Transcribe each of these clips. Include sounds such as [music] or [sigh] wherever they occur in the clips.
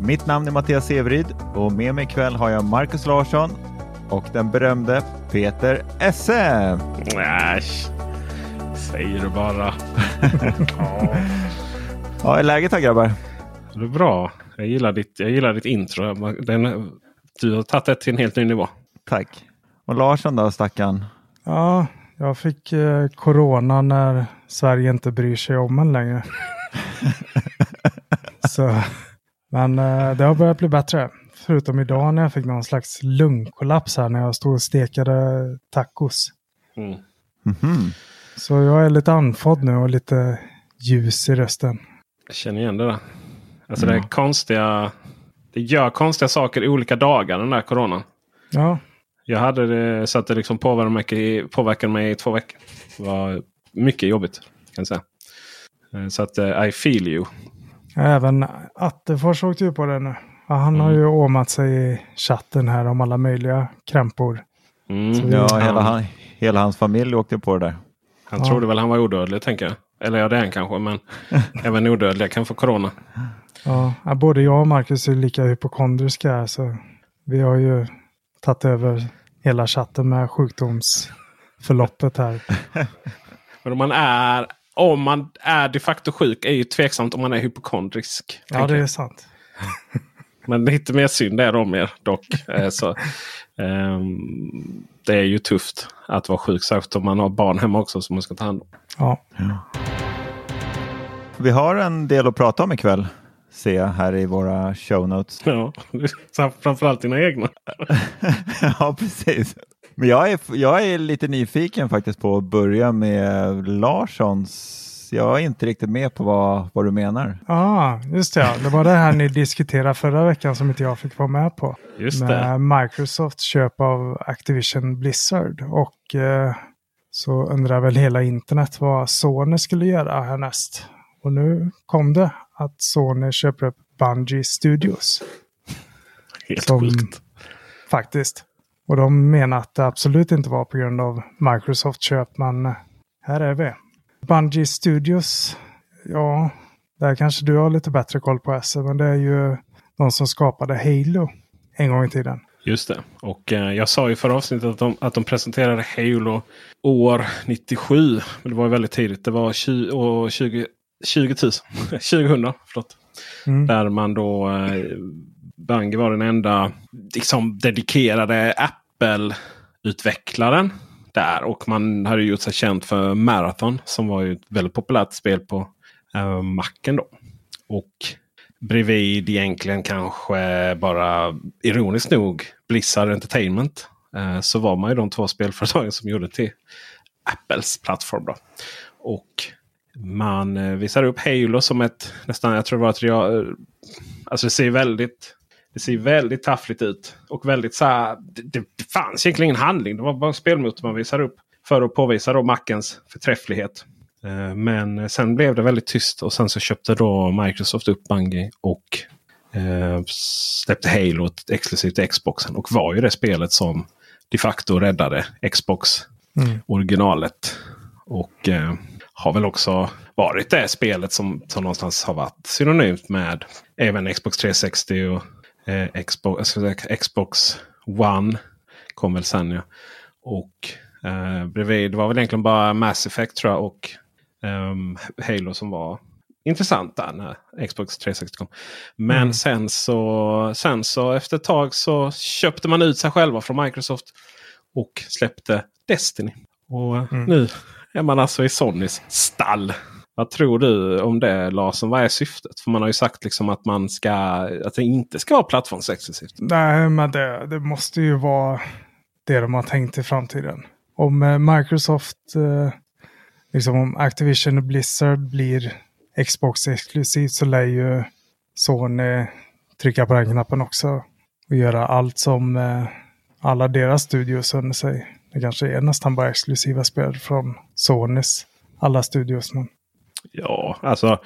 Mitt namn är Mattias Severid och med mig ikväll har jag Marcus Larsson och den berömde Peter Esse. Äsch, säger du bara. [laughs] ja, Ja, är läget här grabbar? det är bra. Jag gillar ditt, jag gillar ditt intro. Den, du har tagit det till en helt ny nivå. Tack. Och Larsson då, stackarn? Ja, jag fick eh, corona när Sverige inte bryr sig om en längre. [laughs] Så, men eh, det har börjat bli bättre. Förutom idag när jag fick någon slags lungkollaps här när jag stod och stekade tacos. Mm. Mhm. Så jag är lite andfådd nu och lite ljus i rösten. Jag känner igen det där. Alltså det är konstiga. Det gör konstiga saker i olika dagar den där coronan. Ja, Jag hade det så att det liksom påverkade mig, påverkade mig i två veckor. Det var mycket jobbigt kan jag säga. Eh, Så att eh, I feel you. Även Attefors åkte ju på det nu. Ja, han har ju åmat sig i chatten här om alla möjliga krämpor. Mm. Ja, hela, han, hela hans familj åkte på det där. han Ja. trodde väl han var odödlig tänker jag. Eller ja det är han kanske. Men [laughs] även odödliga kan få corona. Ja, både jag och Marcus är lika hypokondriska här, så vi har ju tagit över hela chatten med sjukdomsförloppet här. [laughs] Men om man är, om man är de facto sjuk är ju tveksamt om man är hypokondrisk. Ja, det är sant. [laughs] Men lite mer synd är det om er dock. Eh, så, ehm, det är ju tufft att vara sjuk. Särskilt om man har barn hemma också som man ska ta hand om. Ja, Vi har en del att prata om ikväll. Ser jag här i våra show notes. Ja, [laughs] framförallt dina egna. [laughs] ja, precis. Men jag är, jag är lite nyfiken faktiskt på att börja med Larssons. Jag är inte riktigt med på vad, vad du menar. ah, just det. Ja. Det var det här ni diskuterade förra veckan som inte jag fick vara med på. Just det. Med Microsofts köp av Activision Blizzard. Och eh, så undrar väl hela internet vad Sony skulle göra härnäst. Och nu kom det att Sony köper upp Bungie Studios. Helt som- sjukt. Faktiskt. Och de menar att det absolut inte var på grund av Microsoft köp, men eh, här är vi. Bungie Studios, ja, där kanske du har lite bättre koll på Esse, men det är ju de som skapade Halo en gång i tiden. Just det. Och eh, jag sa i förra avsnittet att de, att de presenterade Halo år 97. Men det var väldigt tidigt. Det var 20, år 20, 20 000. 2000. Förlåt. Mm. Där man då... Eh, Bang var den enda liksom, dedikerade Apple-utvecklaren. Där. Och man hade gjort sig känt för Marathon. Som var ju ett väldigt populärt spel på eh, Macen. Då. Och bredvid egentligen kanske bara ironiskt nog Blizzard Entertainment. Eh, så var man ju de två spelföretagen som gjorde till Apples plattform. Då. Och man eh, visar upp Halo som ett nästan, jag tror det var ett real, eh, Alltså det ser väldigt det ser väldigt taffligt ut. Och väldigt så här, det, det fanns egentligen ingen handling. Det var bara en spelmotor man visar upp. För att påvisa då Macens förträfflighet. Eh, Men sen blev det väldigt tyst och sen så köpte då Microsoft upp Bungie och eh, släppte Halo exklusivt till Xboxen. Och var ju det spelet som de facto räddade Xbox Mm. originalet. Och eh, har väl också varit det spelet som, som någonstans har varit synonymt med även Xbox 360 och eh, Xbox, säga, Xbox One. Kom väl sen ja. Och eh, bredvid var väl egentligen bara Mass Effect tror jag och um, Halo som var intressant där när Xbox 360 kom. Men mm. sen, så, sen så efter ett tag så köpte man ut sig själva från Microsoft. Och släppte Destiny. Och mm. nu är man alltså i Sonys stall. Vad tror du om det Larsson? Vad är syftet? För man har ju sagt liksom att, man ska, att det inte ska vara plattformsexklusivt. Nej, men det, det måste ju vara det de har tänkt i framtiden. Om eh, Microsoft, eh, liksom om Activision och Blizzard blir Xbox exklusivt så lär ju Sony trycka på den knappen också. Och göra allt som eh, alla deras studios under sig. Det kanske är nästan bara exklusiva spel från Sonys alla studios. Men... Ja, alltså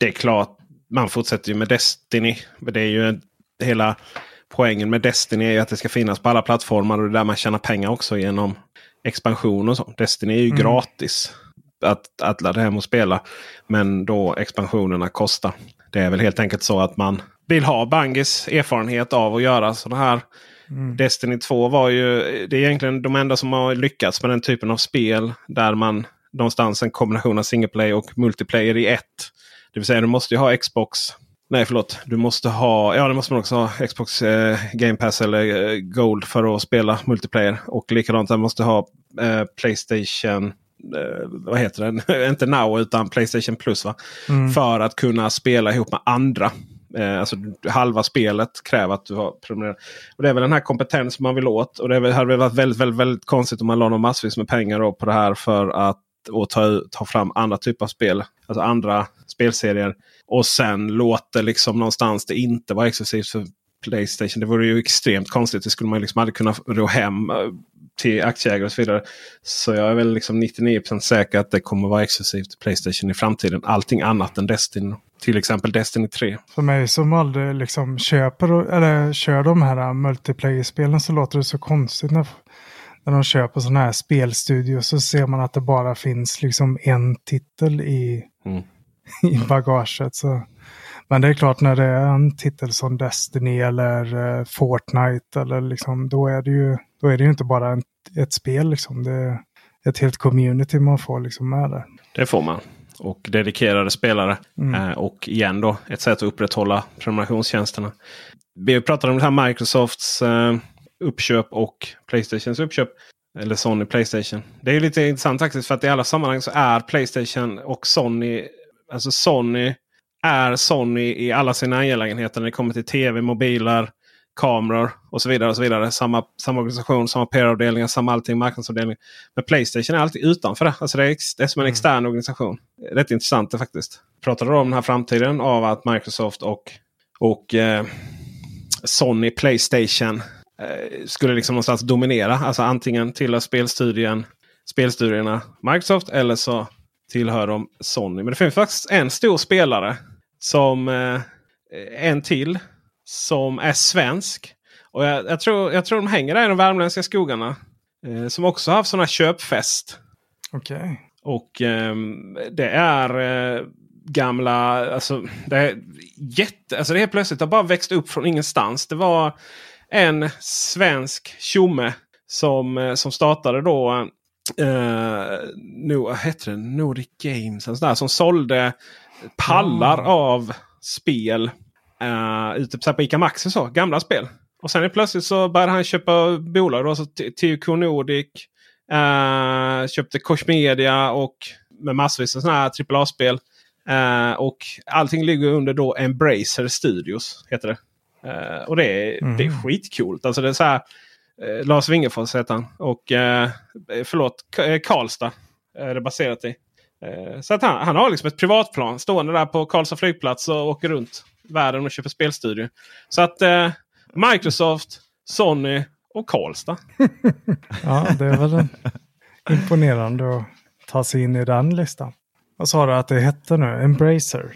det är klart. Man fortsätter ju med Destiny. Det är ju en, hela poängen med Destiny är ju att det ska finnas på alla plattformar. Och det är där man tjänar pengar också genom expansion och så. Destiny är ju mm. gratis att, att ladda hem och spela. Men då expansionerna kostar. Det är väl helt enkelt så att man vill ha Bangis erfarenhet av att göra sådana här. Mm. Destiny 2 var ju det är egentligen de enda som har lyckats med den typen av spel. Där man någonstans en kombination av single player och multiplayer i ett. Det vill säga du måste ju ha Xbox. Nej förlåt. Du måste ha, ja det måste man också ha Xbox eh, Game Pass eller eh, Gold för att spela multiplayer. Och likadant, du måste ha eh, Playstation eh, vad heter den? [laughs] Inte Now utan Playstation Plus. va? Mm. För att kunna spela ihop med andra. Eh, alltså halva spelet kräver att du har prenumererat. Och det är väl den här kompetensen man vill åt. Och det hade väl varit väldigt, väldigt, väldigt konstigt om man la massvis med pengar på det här för att och ta, ta fram andra typer av spel. Alltså andra spelserier. Och sen låter liksom någonstans det inte vara exklusivt för Playstation. Det vore ju extremt konstigt. Det skulle man liksom aldrig kunna ro hem eh, till aktieägare och så vidare. Så jag är väl liksom 99% säker att det kommer vara exklusivt till Playstation i framtiden. Allting annat än Destiny. Till exempel Destiny 3. För mig som aldrig liksom köper eller kör de här multiplayer-spelen så låter det så konstigt när, när de köper sådana här spelstudior så ser man att det bara finns liksom en titel i, mm. [laughs] i bagaget. Så. Men det är klart när det är en titel som Destiny eller uh, Fortnite eller liksom, då är det ju då är det ju inte bara en, ett spel liksom. Det är ett helt community man får liksom med det. Det får man. Och dedikerade spelare. Mm. Eh, och igen då ett sätt att upprätthålla prenumerationstjänsterna. Vi pratade om det här Microsofts eh, uppköp och Playstations uppköp. Eller Sony Playstation. Det är lite intressant faktiskt för att i alla sammanhang så är Playstation och Sony. Alltså Sony är Sony i alla sina angelägenheter när det kommer till tv, mobiler, kameror och så vidare. och så vidare. Samma, samma organisation, samma PR-avdelningar, samma allting, marknadsavdelning. Men Playstation är alltid utanför det. Alltså det, är, det är som en mm. extern organisation. Rätt intressant det faktiskt. Pratade du om den här framtiden av att Microsoft och, och eh, Sony Playstation skulle liksom någonstans dominera. Alltså antingen tillhör spelstudien, spelstudierna Microsoft eller så tillhör de Sony. Men det finns faktiskt en stor spelare som eh, en till som är svensk. Och jag, jag, tror, jag tror de hänger där i de värmländska skogarna. Eh, som också har haft sådana köpfest. Okej. Okay. Och eh, det är eh, gamla, alltså det är jätte, alltså det helt plötsligt har bara växt upp från ingenstans. Det var en svensk tjomme som, eh, som startade då Uh, no, heter det Nordic Games. Alltså där, som sålde pallar mm. av spel Uh, ute på Ica Maxi så, gamla spel. Och sen plötsligt så började han köpa bolag. Då, så TQ Nordic. Uh, köpte Koch Media och med massvis av sådana här AAA-spel. Uh, och allting ligger under då Embracer Studios. heter det. Uh, och det är, mm. det är skitcoolt. Alltså det är så här, uh, Lars Wingefors heter han. Och uh, förlåt, Karlstad är det baserat i. så att han, han har liksom ett privatplan stående där på Karlstad flygplats och åker runt världen och köper spelstudio. Så att eh, Microsoft, Sony och Karlstad. [laughs] ja, det är väl imponerande att ta sig in i den listan. Vad sa du att det hette nu? Embracer?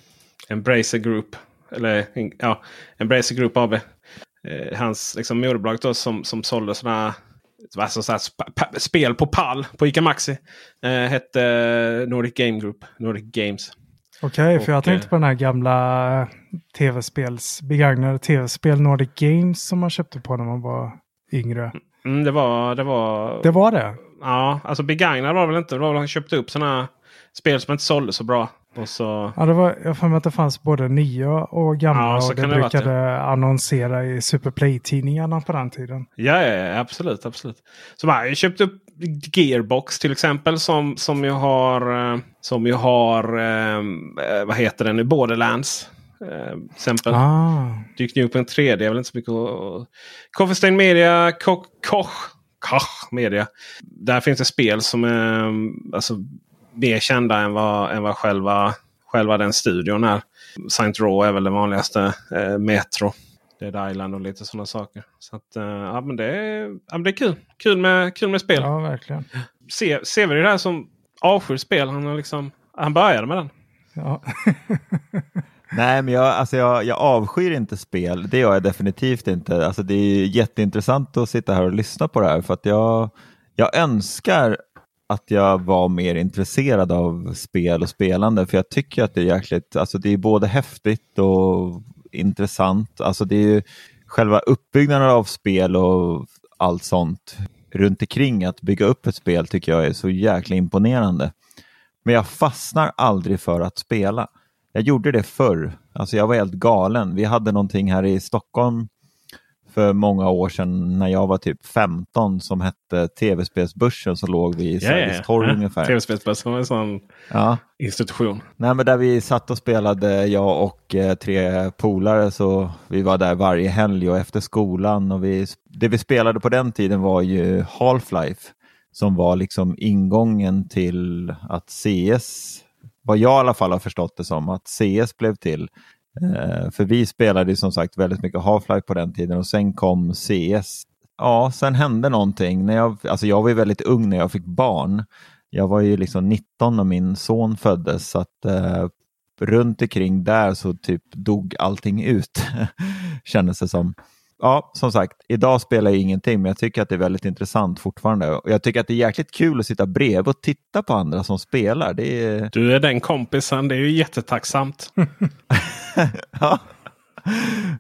Embracer Group. Eller ja, Embracer Group AB. Eh, hans liksom, moderbolag då, som, som sålde sådana alltså så spel på pall på ICA Maxi. Eh, hette Nordic Game Group. Nordic Games. Okej, okay, för jag tänkte eh, på den här gamla tv-spels, begagnade tv-spel Nordic Games som man köpte på när man var yngre. Mm, det var... Det var, Det var det? Ja, alltså begagnad var det väl inte. Det var väl han köpte upp sådana spel som inte sålde så bra. Och så... Ja, det var, jag har att det fanns både nya och gamla Ja, och det det brukade annonsera i Superplay-tidningarna på den tiden. Ja, ja, ja, absolut. absolut. Så man har ju köpt upp Gearbox till exempel. Som, som ju har, eh, som ju har eh, vad heter den nu? Borderlands. Eh, till exempel. Ah, Dykt upp en 3D. Jag vill inte så mycket att... Coffee Media. Koch, Koch, Koch Media. Där finns det spel som är alltså, mer kända än vad, än vad själva, själva den studion är. Saint Row är väl den vanligaste. Eh, Metro. Dead Island och lite sådana saker. Så att, eh, ja, men det, är, ja, men det är kul. Kul med, kul med spel. ja, verkligen. Se, ser vi det där som avskyr spel. Han, liksom, han började med den. Ja. [laughs] Nej, men jag, alltså jag, jag avskyr inte spel. Det gör jag definitivt inte. Alltså det är jätteintressant att sitta här och lyssna på det här för att jag, jag önskar att jag var mer intresserad av spel och spelande för jag tycker att det är jäkligt, alltså det är både häftigt och intressant. Alltså det är ju själva uppbyggnaden av spel och allt sånt runt omkring att bygga upp ett spel tycker jag är så jäkla imponerande. Men jag fastnar aldrig för att spela. Jag gjorde det förr. Alltså jag var helt galen. Vi hade någonting här i Stockholm för många år sedan när jag var typ 15 som hette TV-spelsbörsen så låg vi i Sergels torg ungefär. TV-spelsbörsen var en sån Ja. institution. Nej, men där vi satt och spelade, jag och eh, tre polare, så vi var där varje helg och efter skolan. Och vi, det vi spelade på den tiden var ju Half-Life, som var liksom ingången till att CS, vad jag i alla fall har förstått det som, att CS blev till. Eh, för vi spelade ju som sagt väldigt mycket Half-Life på den tiden och sen kom CS. Ja, sen hände någonting. När jag, alltså jag var ju väldigt ung när jag fick barn. Jag var ju liksom 19 när min son föddes så att eh, runt omkring där så typ dog allting ut [laughs] kändes det som. Ja, som sagt, idag spelar jag ingenting men jag tycker att det är väldigt intressant fortfarande. Och jag tycker att det är jäkligt kul att sitta bredvid och titta på andra som spelar. Det är... Du är den kompisen. Det är ju jättetacksamt. [laughs] ja.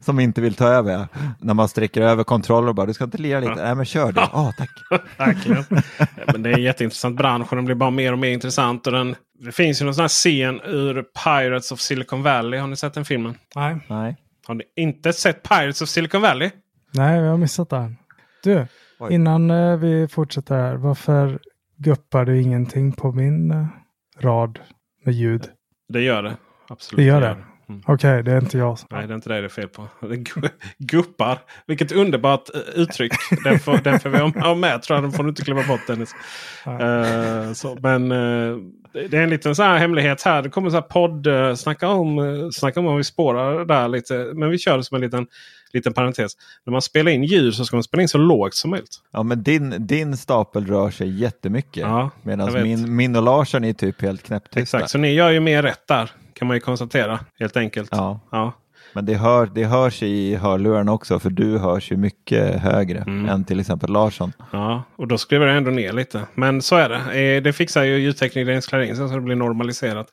Som inte vill ta över. ja. När man sträcker över kontroller och bara, du ska inte lira lite? Nej men kör det. Ja, tack. [laughs] Verkligen. Ja, Men det är en jätteintressant bransch och den blir bara mer och mer intressant. Och den, det finns ju någon sån här scen ur Pirates of Silicon Valley. Har ni sett den filmen? Nej. Nej. Har ni inte sett Pirates of Silicon Valley? Nej, vi har missat den. Du, Oj. innan eh, vi fortsätter här, varför guppar du ingenting på min eh, rad med ljud? Det gör det. Absolut. Det gör det? Mm. Okej, det är inte jag. Nej, det är inte det det är fel på. Guppar. Vilket underbart eh, uttryck. Den får, den får vi ha med tror jag. Den får du inte glömma bort Dennis. Eh, så, men eh, det är en liten så här hemlighet här. Det kommer så här podd. Uh, snacka, om, uh, snacka om om vi spårar där lite. Men vi kör det som en liten, liten parentes. När man spelar in ljud så ska man spela in så lågt som möjligt. Ja, men din, din stapel rör sig jättemycket. Ja, Medan min, min och Larsson är typ helt knäpptysta. Exakt, så ni gör ju mer rätt där. Kan man ju konstatera. Helt enkelt. Ja. Ja. Men det, hör, det hörs i hörlurarna också för du hörs ju mycket högre Mm. än till exempel Larsson. Ja, och då skruvar jag ändå ner lite. Men så är det. Eh, Det fixar ju ljudteknik Clarin sen så det blir normaliserat.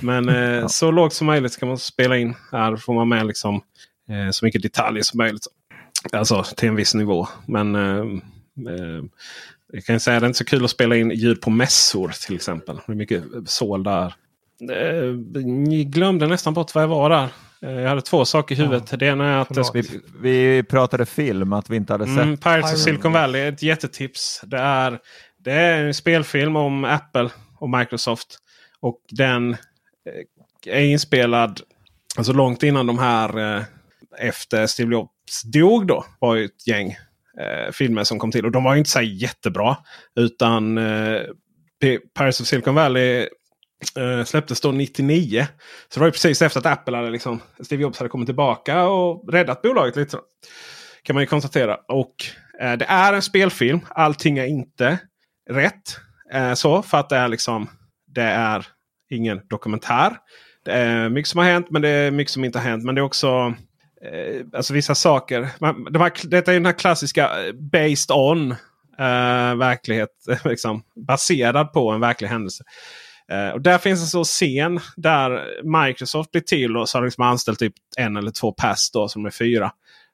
Men eh, [laughs] så lågt som möjligt ska man spela in. Här får man med liksom eh, så mycket detaljer som möjligt. Alltså till en viss nivå. Men jag kan säga att det är inte så kul att spela in ljud på mässor till exempel. Det är mycket sål där. Eh, ni glömde nästan bort vad jag var där. Eh, Jag hade två saker i huvudet. det ena är att skulle, Vi pratade film, att vi inte hade Mm, sett. Pirates of Silicon Valley är ett jättetips. Det är, det är en spelfilm om Apple och Microsoft. Och den eh, är inspelad alltså långt innan de här eh, efter Steve Jobs dog. Då var ju ett gäng eh, filmer som kom till. Och de var ju inte så jättebra. Utan eh, Pirates of Silicon Valley Uh, släpptes då 99. Så det var ju precis efter att Apple hade liksom, Steve Jobs hade kommit tillbaka och räddat bolaget lite. Kan man ju konstatera. Och uh, det är en spelfilm. Allting är inte rätt. Uh, så för att det är liksom det är ingen dokumentär. Det är mycket som har hänt men det är mycket som inte har hänt. Men det är också alltså vissa saker. Man, de här, detta är den här klassiska based on-verklighet. [laughs] Liksom, baserad på en verklig händelse. Eh, och där finns en så scen där Microsoft blir till och så har liksom anställt typ en eller två pass då som är fyra.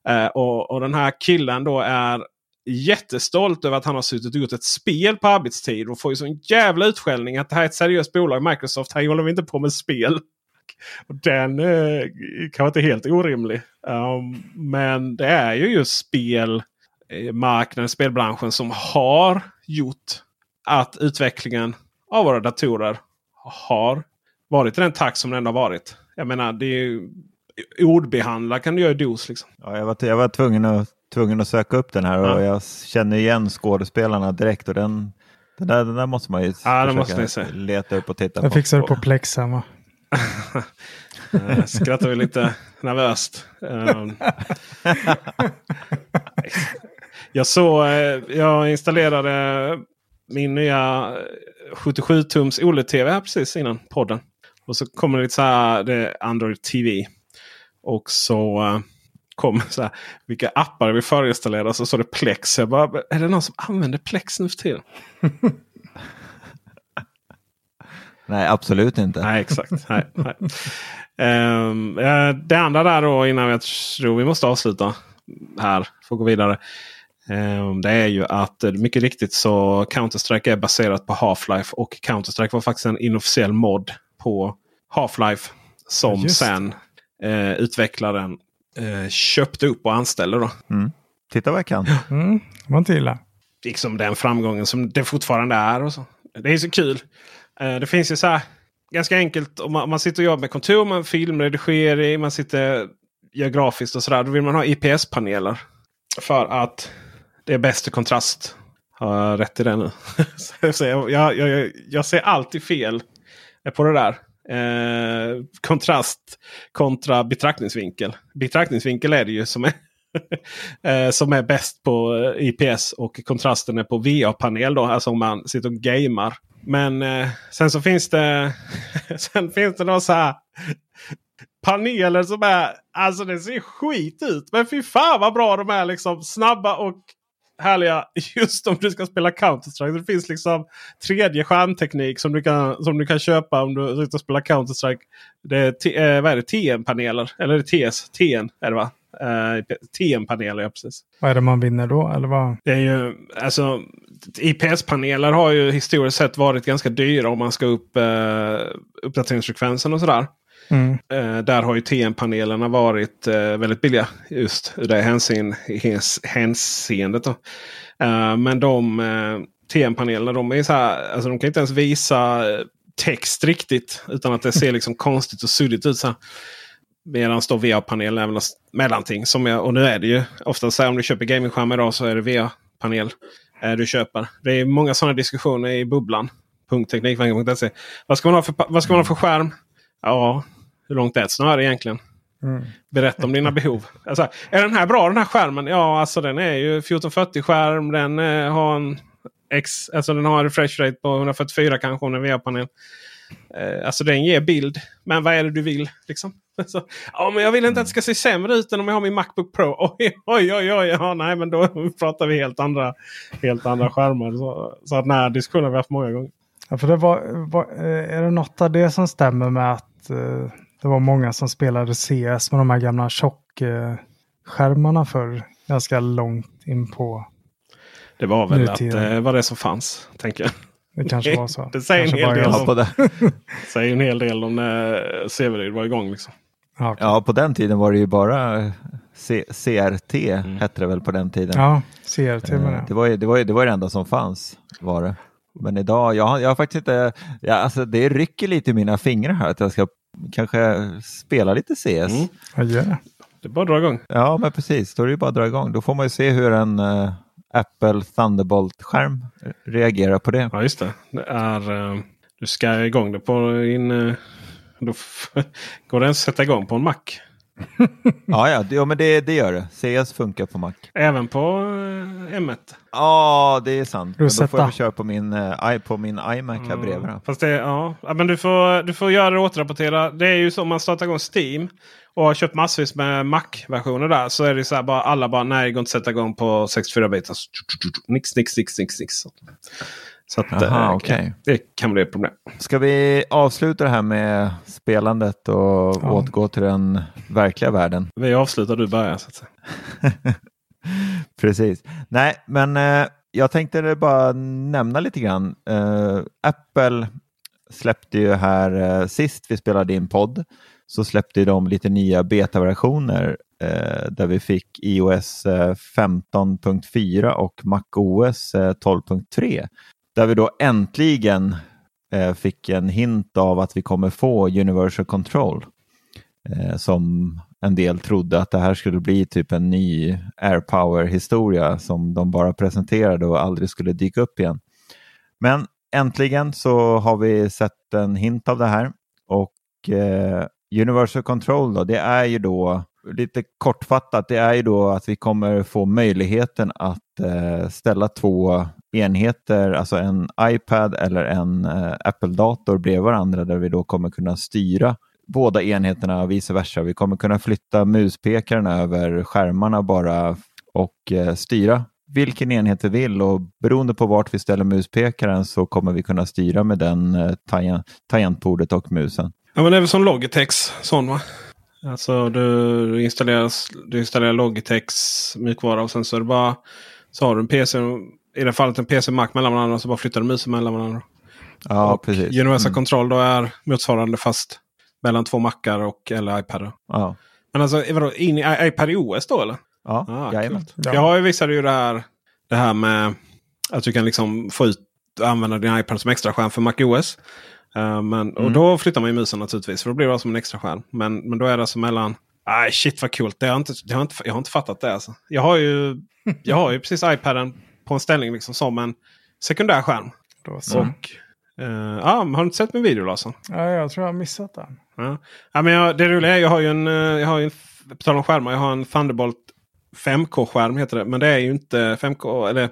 Eh, och, och den här killen då är jättestolt över att han har suttit och gjort ett spel på arbetstid. Och får ju sån jävla utskällning att det här är ett seriöst bolag. Microsoft, här håller vi inte på med spel. [laughs] Och den eh, kan inte helt orimlig. Um, men det är ju just spelmarknaden, eh, spelbranschen som har gjort att utvecklingen av våra datorer har varit i den takt som den har varit. Jag menar, det är ju, ordbehandla kan du göra i DOS. Liksom. Ja, jag, var, jag var tvungen att, tvungen att söka upp den här och Ja. jag känner igen skådespelarna direkt. Och den, den, där, den där måste man ju Ja, försöka måste ni se. leta upp och titta Jag på. fixar det på Plex hemma. [laughs] Eh, Skrattar vi lite nervöst. Um, [laughs] jag såg, eh, jag installerade min nya 77-tums OLED-TV här precis innan podden. Och så kommer det lite så här, det Android TV. Och så uh, kommer så här, vilka appar vi förinstallera. Så står det Plex. Jag bara, är det någon som använder Plex nu för tiden? [laughs] Nej, absolut inte. Nej, exakt. nej, nej. Eh, det andra där då innan jag tror vi måste avsluta här. Får gå vidare. Ehm, det är ju att eh, mycket riktigt så Counter-Strike är baserat på Half-Life. Och Counter-Strike var faktiskt en inofficiell mod på Half-Life. Som Just sen eh, utvecklaren eh, köpte upp och anställde. Då. Titta vad jag kan. Mm, det var inte illa. liksom den framgången som det fortfarande är. Och så. Det är så kul. Eh, det finns ju så här ganska enkelt om man, om man sitter och jobbar med kontor, man filmredigering, man sitter gör grafiskt och sådär. Då vill man ha IPS-paneler. För att det är bäst i kontrast. Har jag rätt i det nu? [laughs] Jag, jag, jag, jag ser alltid fel på det där. Eh, kontrast kontra betraktningsvinkel. Betraktningsvinkel är det ju som är [laughs] eh, som är bäst på eh, IPS och kontrasten är på VA-panel. då, Alltså om man sitter och gamer. Men eh, sen så finns det [laughs] sen finns det några så här paneler som är... Alltså det ser skit ut. Men fy fan vad bra de är. liksom Snabba och härliga. Just om du ska spela Counter-Strike. Det finns liksom tredje skärmteknik som du kan, som du kan köpa om du och spelar Counter-Strike. Det är, T- eh, vad är det? TM-paneler. Eller är det TS? TN är det va? Eh, TM-paneler, ja precis. Vad är det man vinner då? Eller vad? Det är ju, alltså, IPS-paneler har ju historiskt sett varit ganska dyra om man ska upp eh, uppdateringsfrekvensen och sådär. Mm. Eh, där har ju TN-panelerna varit eh, väldigt billiga just ur det hänseend, häns, hänseendet. Då. Eh, men de eh, TM-panelerna de är så här, alltså de kan inte ens visa text riktigt utan att det ser liksom [laughs] konstigt och suddigt ut. Så här. Medan då VA-panelen är väl något mellanting. Som jag, och nu är det ju ofta så här om du köper gamingskärm idag så är det VA-panel eh, du köper. Det är många sådana diskussioner i bubblan. Vad ska man ha för, vad ska man ha för skärm? Ja, hur långt är ett snöre egentligen? Berätta om dina behov. Alltså, är den här bra den här skärmen? Ja, alltså den är ju 1440 skärm. Den eh, har en X, alltså den har en refresh rate på 144 kanske. En VA-panel. Eh, alltså den ger bild. Men vad är det du vill? Liksom? [laughs] Så, ja, men jag vill inte att det ska se sämre ut än om jag har min Macbook Pro. [laughs] Oj, oj, oj, oj. Ja, nej, men då [laughs] pratar vi helt andra, helt andra skärmar. Så, så att den här diskussionen har vi haft många gånger. Ja, för det var, var, eh, är det något av det som stämmer med att eh, det var många som spelade CS med de här gamla tjockskärmarna för ganska långt in på. Det var väl att Nutiden. det var det som fanns, tänker jag. Det kanske var så. [laughs] Det säger en Kanske hel bara del jag på, den, [laughs] säger en hel del om när Severyd var igång. Liksom. Ja, okej. ja, på den tiden var det ju bara eh, C, CRT hette det väl på den tiden. ja CRT Eh, med Det det. var, ju, det, var ju, det var ju det enda som fanns. Var det. Men idag, jag, har- jag har faktiskt inte, ja, alltså det rycker lite i mina fingrar här att jag ska kanske spela lite CS. Mm. Ja, gör det. Är bara att dra igång. Ja, men precis. Då är det ju bara att dra igång. Då får man ju se hur en eh, Apple Thunderbolt-skärm reagerar på det. Ja, just det. det är, eh, du ska igång det på din... eh, då [laughs] går det ens att sätta igång på en Mac? [laughs] ja, ja, det, ja men det, det gör det. CS funkar på Mac. Även på eh, M1. Ja, det är sant. Men då får jag köra på min, eh, på min iMac här bredvid. då. Fast det, ja. ja, men du får, du får göra det och återrapportera. Det är ju så om man startar igång Steam och har köpt massvis med Mac-versioner där. Så är det så här bara alla bara nej, det går inte att sätta igång på 64 bitar. Så Nix, nix, nix, nix, nix. Så att, Aha, eh, okej. det kan bli ett problem. Ska vi avsluta det här med spelandet och återgå till den verkliga världen? [laughs] Vi avslutar, du börjar. Så att säga. Precis. Nej, men eh, jag tänkte bara nämna lite grann. Eh, Apple släppte ju här eh, sist vi spelade in podd så släppte de lite nya betaversioner eh, där vi fick iOS eh, 15.4 och MacOS eh, 12.3. Där vi då äntligen eh, fick en hint av att vi kommer få Universal Control. Eh, som en del trodde att det här skulle bli typ en ny AirPower-historia som de bara presenterade och aldrig skulle dyka upp igen. Men äntligen så har vi sett en hint av det här och eh, Universal Control då, det är ju då lite kortfattat, det är ju då att vi kommer få möjligheten att eh, ställa två enheter, alltså en iPad eller en eh, Apple-dator bredvid varandra där vi då kommer kunna styra båda enheterna och vice versa. Vi kommer kunna flytta muspekaren över skärmarna bara och eh, styra vilken enhet vi vill och beroende på vart vi ställer muspekaren så kommer vi kunna styra med den eh, tangentbordet och musen. Ja, men det är väl som Logitechs sån va? Alltså du installerar, du installerar Logitechs mjukvara och sen så är det bara så har du en PC. I det fallet en PC Mac mellan varandra så bara flyttar du musen mellan varandra. Ja, och precis. Universal Mm. Control då är motsvarande fast mellan två Macar och eller iPadar. Ja, Men alltså vadå, in i i- iPad OS då eller? ja Ah, coolt. Jag har ju visade ju det här, det här med att du kan liksom få ut och använda din iPad som extra skärm för MacOS. Uh, men, Mm. Och då flyttar man ju musen naturligtvis. För då blir det som en extra skärm. Men, men då är det alltså mellan... Aj, shit vad coolt. Det har jag, inte, jag, har inte, jag har inte fattat det. Alltså. Jag, har ju, jag har ju precis iPaden på en ställning liksom som en sekundär skärm. Då så. Och, eh, ja, har du inte sett min video Larsson? Ja, jag tror jag har missat den. Ja. Ja, men jag, det roliga är jag har ju en, eh, jag har ju en på tal om skärmar, jag har en Thunderbolt 5K-skärm heter det. Men det är ju inte 5K. Eller,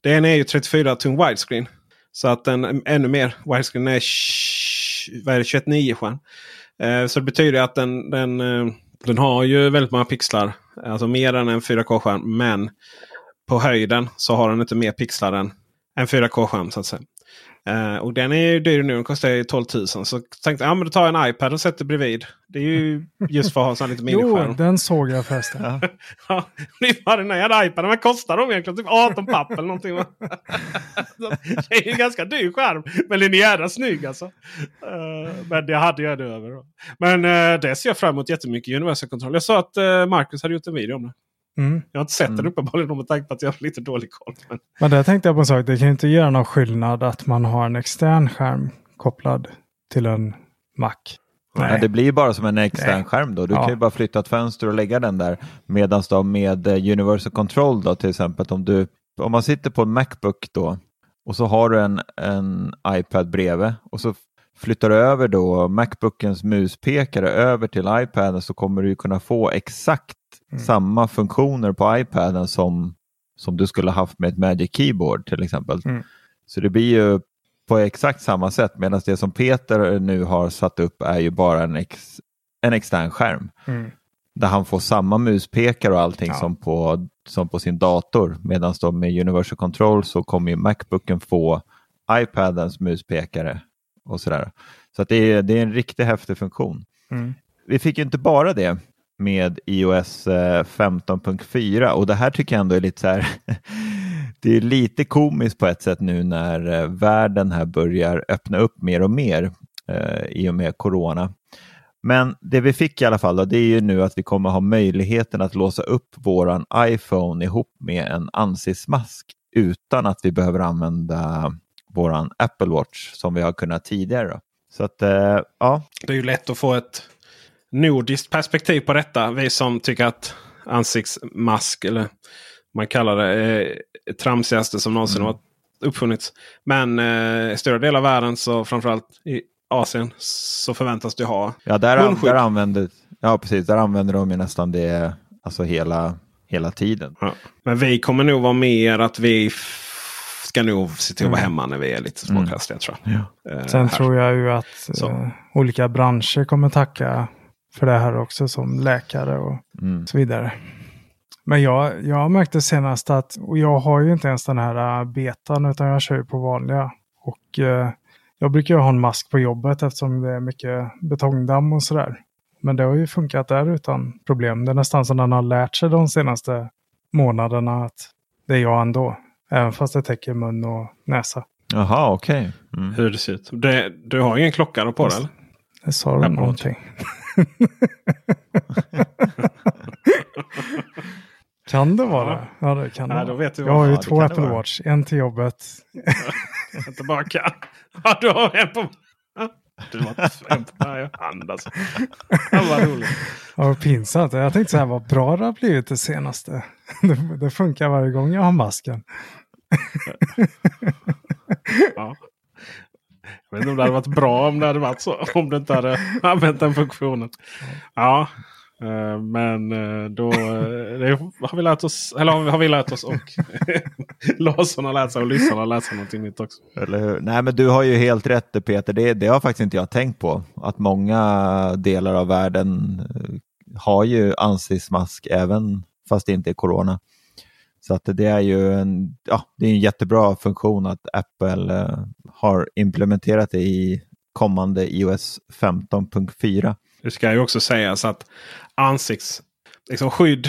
den är ju 34 tum widescreen. Så att den ännu mer widescreen är vad är det, 21.9 skärm. Eh, så det betyder att den, den, eh, den har ju väldigt många pixlar. Alltså mer än en 4K-skärm. Men på höjden så har den inte mer pixlar än en 4K-skärm så att säga. Eh, och den är ju dyr nu. Den kostar ju 12 000. Så tänkte jag ja, men då tar jag en iPad och sätter bredvid. Det är ju just för att ha en sån här liten [laughs] Jo, miniskärm. den såg jag förresten. Ja, det är bara den här iPaden. Vad kostar de egentligen? Typ 18 papp eller någonting. [laughs] det är ju en ganska dyr skärm. Men den är jävla snygg alltså. Eh, men det hade jag det över. Då. Men eh, det ser jag fram emot jättemycket. Universal Control. Jag sa att uh, Marcus hade gjort en video om det. Mm. Jag har inte sett den uppenbarligen med tanke på att jag har lite dålig koll. Men, Men där tänkte jag på en sak. Det kan ju inte göra någon skillnad att man har en extern skärm kopplad till en Mac. Nej. Det blir ju bara som en extern Nej. skärm då. Du Ja. kan ju bara flytta ett fönster och lägga den där. Medan då med eh, Universal Control då till exempel om du om man sitter på en Macbook då och så har du en, en iPad bredvid och så flyttar du över då Macbookens muspekare över till iPaden så kommer du ju kunna få exakt samma funktioner på iPaden som, som du skulle haft med ett Magic Keyboard till exempel. Mm. Så det blir ju på exakt samma sätt medan det som Peter nu har satt upp är ju bara en, ex, en extern skärm. Mm. Där han får samma muspekare och allting Ja. som, på, som på sin dator. Medan då med Universal Control så kommer ju Macbooken få iPadens muspekare och sådär. Så att det, är, det är en riktigt häftig funktion. Mm. Vi fick ju inte bara det med iOS eh, 15.4 och det här tycker jag ändå är lite så här [laughs] det är lite komiskt på ett sätt nu när eh, världen här börjar öppna upp mer och mer eh, i och med corona. Men det vi fick i alla fall då, det är ju nu att vi kommer ha möjligheten att låsa upp våran iPhone ihop med en ansiktsmask utan att vi behöver använda våran Apple Watch som vi har kunnat tidigare. Då. Så att eh, ja, det är ju lätt att få ett nordiskt perspektiv på detta. Vi som tycker att ansiktsmask eller man kallar det är tramsigaste som någonsin har uppfunnits. Men eh, i stora delar av världen så framförallt i Asien så förväntas du ha Ja, där, Munskydd. där, använder, Ja, precis. Där använder de ju nästan det alltså hela, hela tiden. Ja. Men vi kommer nog vara mer att vi ska nog se till att vara hemma när vi är lite småkrassliga tror jag. Eh, Sen här. tror jag ju att eh, olika branscher kommer tacka för det här också som läkare och Mm. så vidare. Men jag, jag märkte senast att, och jag har ju inte ens den här äh, betan utan jag kör ju på vanliga. Och eh, jag brukar ju ha en mask på jobbet eftersom det är mycket betongdamm och sådär. Men det har ju funkat där utan problem. Det är nästan som den har lärt sig de senaste månaderna att det är jag ändå. Även fast det täcker mun och näsa. Jaha, okej. Mm. Hur det ser ut. Det, du har ingen klocka på det eller? Det sa bra. någonting. [laughs] kan det vara? Ja, det kan det Ja, vara. vet du jag har ju det två det Apple vara. Watch. En till jobbet. [laughs] Bara kan. Ja, du har en på... Du har en på varje hand alltså. Ja, vad roligt. Ja, pinsamt. Jag tänkte så här, vad bra det har blivit det senaste. [laughs] Det, det funkar varje gång jag har masken. Ja. Jag vet inte om det hade varit bra om det hade varit så. Om du inte hade använt den funktionen. Ja, eh, men eh, då eh, det har vi lärt oss. Eller har vi lärt oss och [laughs] Larsson har lärt sig och lyssnarna har lärt sig någonting nytt också. Eller hur? Nej, men du har ju helt rätt Peter. Det, det har faktiskt inte jag tänkt på. Att många delar av världen har ju ansiktsmask även fast det inte är corona. Så att det är ju en, ja, det är en jättebra funktion att Apple eh, har implementerat det i kommande iOS 15.4. Det ska ju också sägas att ansiktsskydd. Liksom, skydd,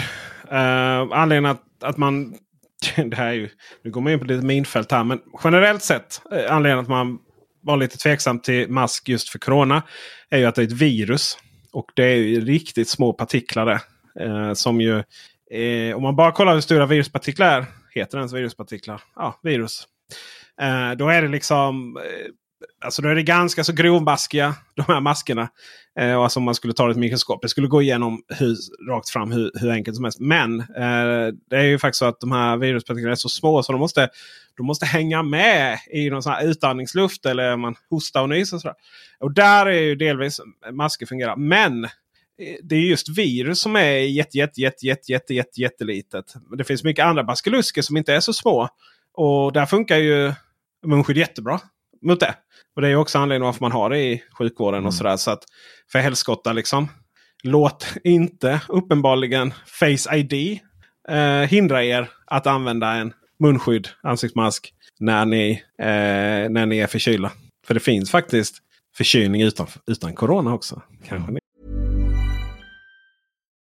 eh, anledningen att, att man... [laughs] Det här är ju, nu går man in på lite minfält här. Men generellt sett eh, anledningen att man var lite tveksam till mask just för corona. Är ju att det är ett virus. Och det är ju riktigt små partiklar det. Eh, som ju... Eh, om man bara kollar hur stora viruspartiklar är. Heter det ens viruspartiklar? Ja, virus. Eh, då är det liksom... Eh, Alltså då är det ganska så grovmaskiga de här maskerna. Eh, alltså om man skulle ta ett mikroskop. Det skulle gå igenom hur, rakt fram hur, hur enkelt som helst. Men eh, det är ju faktiskt så att de här viruspartiklarna är så små så de måste, de måste hänga med i någon sån här utandningsluft. Eller man hostar och nyser. Och, sådär. och där är ju delvis masker fungerar. Men eh, det är just virus som är jätte, jätte, jätte, jätte, jätte, jätte, jättelitet. Men det finns mycket andra baskelusker som inte är så små. Och där funkar ju munskydd jättebra mot det. Och det är också anledningen varför man har det i sjukvården och sådär. Så att för helskotta liksom. Låt inte uppenbarligen Face ID eh, hindra er att använda en munskydd, ansiktsmask, när ni, eh, när ni är förkylda. För det finns faktiskt förkylning utan, utan corona också. Kanske ni.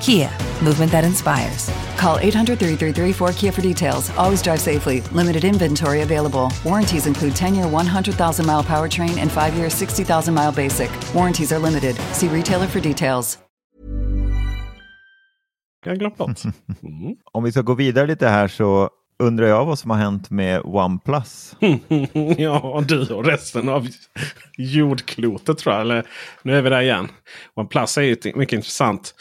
Kia, movement that inspires. Call 800 333 4KIA for details. Always drive safely. Limited inventory available. Warranties include 10 year 100,000 mile powertrain and 5 year 60,000 mile basic. Warranties are limited. See retailer for details. Jag glömt. [laughs] Mm. Om vi ska gå vidare lite här så undrar jag vad som har hänt med OnePlus. [laughs] ja, du och resten av jordklotet tror jag. Eller, nu är vi där igen. OnePlus är ju mycket intressant,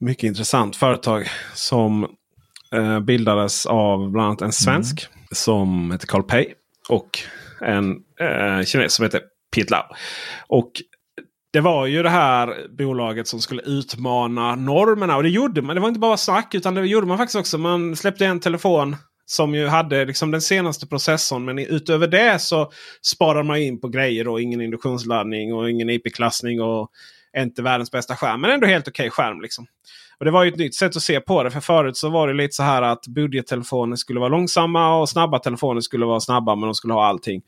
mycket intressant företag som eh, bildades av bland annat en svensk som heter Carl Pei och en eh, kines som heter Piet Lau. Och det var ju det här bolaget som skulle utmana normerna. Och det gjorde man. Det var inte bara snack utan det gjorde man faktiskt också. Man släppte en telefon som ju hade liksom den senaste processorn. Men utöver det så sparade man in på grejer. och Ingen induktionsladdning och ingen IP-klassning. och inte världens bästa skärm. Men ändå helt okej okay skärm. Liksom. Och Det var ju ett nytt sätt att se på det. För förut så var det lite så här att budgettelefoner skulle vara långsamma och snabba telefoner skulle vara snabba. Men de skulle ha allting.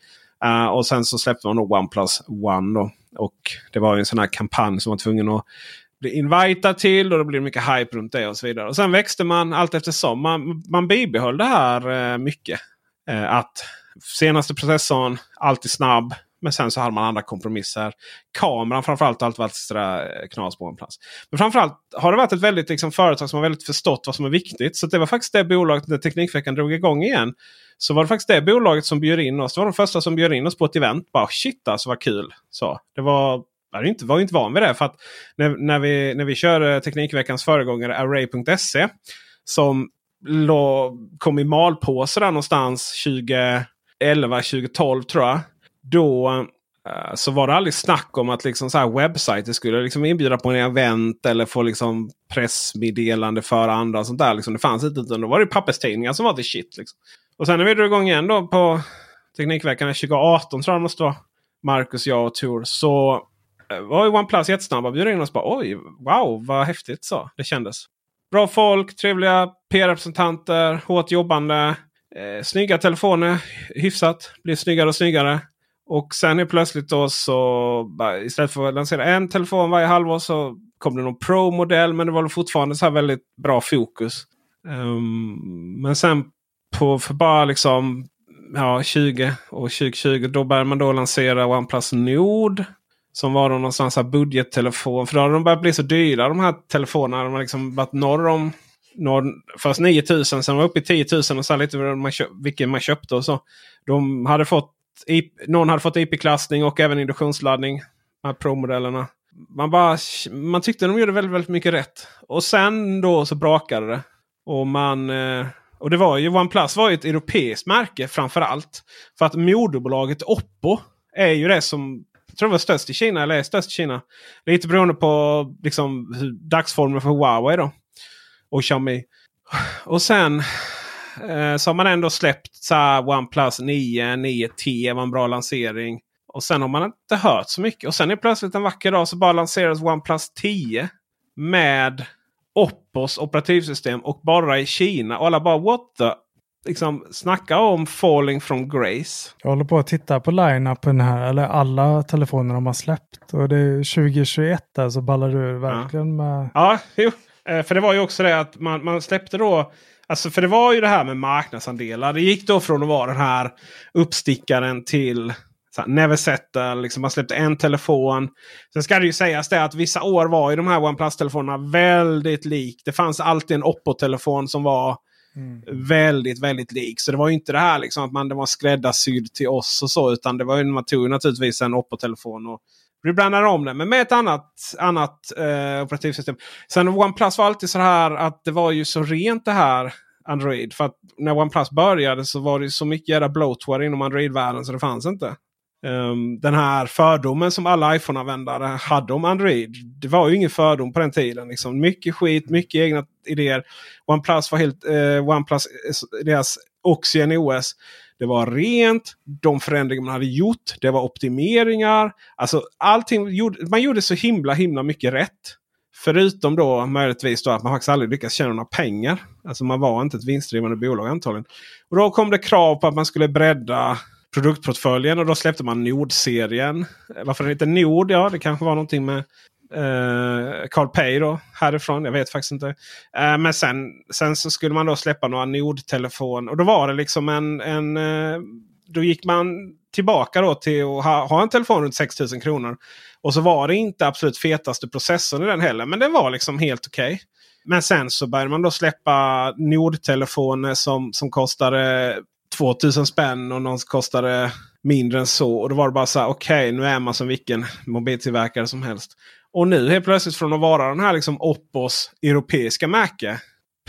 Uh, och sen så släppte man då OnePlus One. Då. Och det var en sån här kampanj som var tvungen att bli invitad till och det blev mycket hype runt det och så vidare. Och sen växte man allt eftersom. Man, man bibehöll det här uh, mycket. Uh, att senaste processorn alltid snabb. Men sen så hade man andra kompromisser. Kameran framförallt har alltid varit extra eh, knas på en plats. Men framförallt har det varit ett väldigt liksom, företag som har väldigt förstått vad som är viktigt. Så det var faktiskt det bolaget när Teknikveckan drog igång igen så var det faktiskt det bolaget som bjöd in oss. Det var de första som bjöd in oss på ett event. Bara shit alltså vad kul! Så det var jag var inte, var inte van vid det. För att när, när, vi, när vi körde Teknikveckans föregångare Array.se. Som lå, kom i malpåse där någonstans 2011, 2012 tror jag. Då uh, så var det aldrig snack om att liksom så här webbsajter skulle liksom inbjuda på en event eller få liksom pressmeddelande för andra. Och sånt där. Liksom, det fanns inte. Utan då var det papperstidningar som var the shit. Liksom. Och sen när vi drog igång igen då på Teknikveckan 2018 tror jag det måste vara. Marcus, jag och Tor. Så eh, var ju OnePlus jättesnabba. Bjöd in oss bara oj, wow vad häftigt så det kändes. Bra folk, trevliga PR-representanter, hårt jobbande. Eh, snygga telefoner, hyfsat. Blir snyggare och snyggare. Och sen är plötsligt då så istället för att lansera en telefon varje halvår så kom det någon Pro-modell. Men det var fortfarande så här väldigt bra fokus. Um, men sen på för bara liksom ja, 20 och 2020 då började man då lansera OnePlus Nord. Som var då någonstans här budgettelefon. För då hade de börjat bli så dyra de här telefonerna. De har liksom varit norr om norr, först 9000 sen var uppe i 10 000 och sen lite man vilken man köpte och så. De hade fått någon hade fått IP-klassning och även induktionsladdning. De här Pro-modellerna. Man, bara, man tyckte de gjorde väldigt, väldigt mycket rätt. Och sen då så brakade det. Och man eh, och det var ju OnePlus var ju ett europeiskt märke framför allt. För att moderbolaget Oppo är ju det som jag tror det var störst i Kina eller är störst i Kina. Lite beroende på liksom, dagsformen för Huawei då. Och Xiaomi. Och sen eh, så har man ändå släppt så här, OnePlus 9, 9T var en bra lansering. Och sen har man inte hört så mycket. Och sen är plötsligt en vacker dag så bara lanseras OnePlus 10. Med Oppos operativsystem och bara i Kina. Och alla bara what the? Liksom, snacka om falling from grace. Jag håller på att titta på line-upen här, eller alla telefoner de har släppt. Och det är 2021 där så ballar du verkligen ja. med. Ja, jo. Eh, för det var ju också det att man, man släppte då Alltså för det var ju det här med marknadsandelar. Det gick då från att vara den här uppstickaren till never settle. Liksom man släppte en telefon. Sen ska det ju sägas det att vissa år var ju de här OnePlus-telefonerna väldigt lik. Det fanns alltid en Oppo-telefon som var mm. väldigt, väldigt lik. Så det var ju inte det här liksom att man det var skräddarsydd till oss och så. Utan det var ju, man tog naturligtvis en Oppo-telefon och rebrandade om den. Men med ett annat, annat eh, operativsystem. Sen OnePlus var alltid så här att det var ju så rent det här. Android. För att när OnePlus började så var det så mycket jävla bloatware inom Android-världen så det fanns inte. Um, den här fördomen som alla iPhone-användare hade om Android. Det var ju ingen fördom på den tiden. Liksom. Mycket skit, mycket egna idéer. OnePlus var helt Eh, OnePlus, eh, deras Oxygen OS. Det var rent. De förändringar man hade gjort. Det var optimeringar. Alltså allting man gjorde så himla himla mycket rätt. Förutom då möjligtvis då att man faktiskt aldrig lyckats tjäna några pengar. Alltså man var inte ett vinstdrivande bolag antagligen. Och då kom det krav på att man skulle bredda produktportföljen och då släppte man Nord-serien. Varför den heter Nord? Ja, det kanske var någonting med eh, Carl Pay då, härifrån. Jag vet faktiskt inte. Eh, men sen, sen så skulle man då släppa några Nord-telefon. Och då var det liksom en... en eh, då gick man tillbaka då till att ha, ha en telefon runt 6000 kronor. Och så var det inte absolut fetaste processorn i den heller. Men den var liksom helt okej. Okay. Men sen så började man då släppa Nord-telefoner som, som kostade 2000 spänn och någon kostade mindre än så. Och då var det bara så här, okej okay, nu är man som vilken mobiltillverkare som helst. Och nu helt plötsligt från att vara den här liksom Oppos europeiska märke.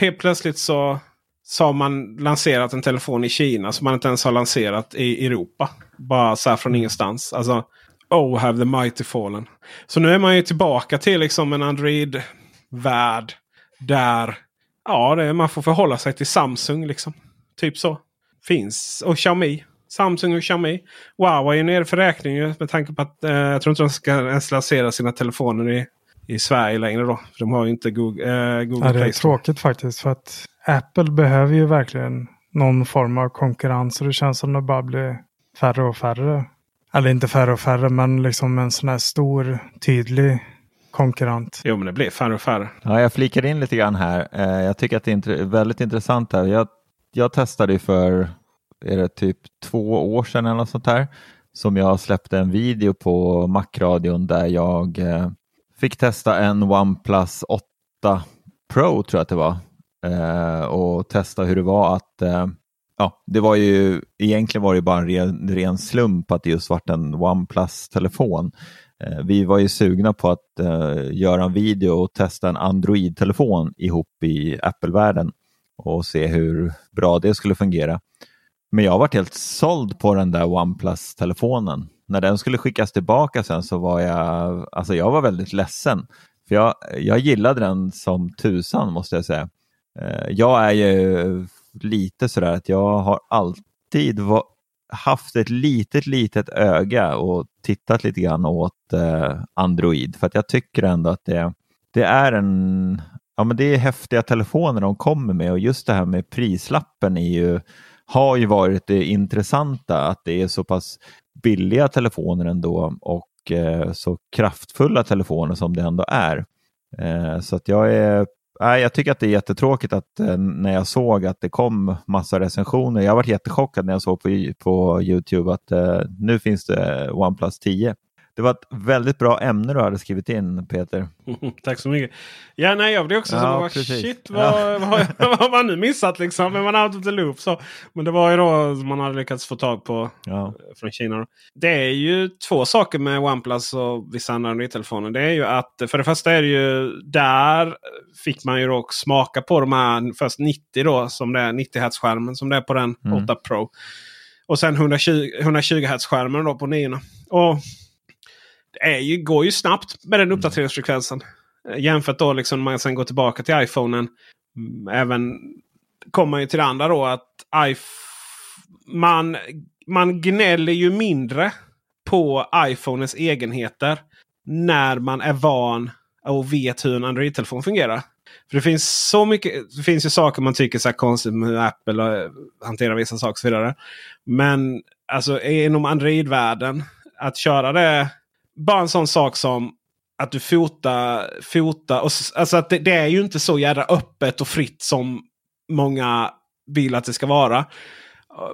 Helt plötsligt så, så har man lanserat en telefon i Kina som man inte ens har lanserat i Europa. Bara så här från ingenstans. Alltså, Oh, have the mighty fallen. Så nu är man ju tillbaka till liksom en Android-värld. Där ja, det, man får förhålla sig till Samsung. liksom. Typ så. Finns. Och Xiaomi. Samsung och Xiaomi. Huawei är nere för räkning med tanke på att eh, jag tror inte de ska ens lansera sina telefoner i, i Sverige längre. då. För de har ju inte Google, eh, Google ja, det är tråkigt faktiskt. För att Apple behöver ju verkligen någon form av konkurrens. Och det känns som det bara blir färre och färre. Eller inte färre och färre, men liksom en sån här stor, tydlig konkurrent. Jo, men det blir färre och färre. Ja, jag flikar in lite grann här. Eh, jag tycker att det är väldigt intressant här. Jag, jag testade för är det typ två år sedan eller något sånt här som jag släppte en video på Macradion där jag eh, fick testa en OnePlus 8 Pro tror jag att det var eh, och testa hur det var att eh, ja, det var ju egentligen var det bara en ren, ren slump att det just vart en OnePlus-telefon. Eh, vi var ju sugna på att eh, göra en video och testa en Android-telefon ihop i Apple-världen och se hur bra det skulle fungera. Men jag varit helt såld på den där OnePlus-telefonen. När den skulle skickas tillbaka sen så var jag, alltså jag var väldigt ledsen. För jag, jag gillade den som tusan måste jag säga. Eh, jag är ju lite sådär att jag har alltid haft ett litet, litet öga och tittat lite grann åt eh, Android. För att jag tycker ändå att det, det är en Ja, men det är häftiga telefoner de kommer med och just det här med prislappen är ju, har ju varit det intressanta att det är så pass billiga telefoner ändå och eh, så kraftfulla telefoner som det ändå är. Eh, så att jag är Nej, jag tycker att det är jättetråkigt att eh, när jag såg att det kom massa recensioner. Jag var jättechockad när jag såg på, på Youtube att eh, nu finns det OnePlus 10. Det var ett väldigt bra ämne du hade skrivit in Peter. [laughs] Tack så mycket. Ja, nej, jag blev också ja, så shit, vad, vad, [laughs] vad har man nu missat liksom? Men man out of the loop. Så. Men det var ju då man hade lyckats få tag på ja. från Kina. Det är ju två saker med OnePlus och vissa andra Android-telefoner. Det är ju att för det första är det ju där fick man ju då smaka på de här först 90 då som det är 90 Hz skärmen som det är på den mm. 8 Pro. Och sen 120, 120 Hz skärmen då på 9. Och är ju, går ju snabbt med den mm. uppdateringsfrekvensen. Mm. Jämfört då liksom när man sen går tillbaka till iPhonen. Mm, även kommer ju till det andra då att man, man gnäller ju mindre på iPhonens egenheter. När man är van och vet hur en Android-telefon fungerar. För det finns så mycket. Det finns ju saker man tycker är konstigt med hur Apple hanterar vissa saker och så vidare. Men alltså inom Android-världen. Att köra det bara en sån sak som att du fotar. fotar och, alltså att det, det, är ju inte så jävla öppet och fritt som många vill att det ska vara.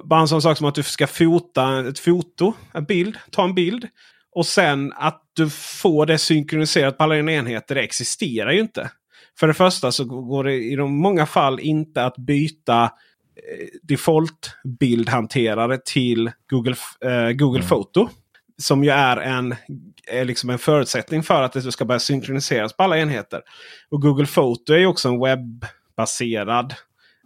Bara en sån sak som att du ska fota ett foto, en bild, ta en bild. Och sen att du får det synkroniserat på alla dina enheter. Det existerar ju inte. För det första så går det i de många fall inte att byta eh, default bildhanterare till Google, eh, Google mm. Photo. Som ju är en, är liksom en förutsättning för att det ska börja synkroniseras på alla enheter. Och Google Photo är ju också en webbaserad.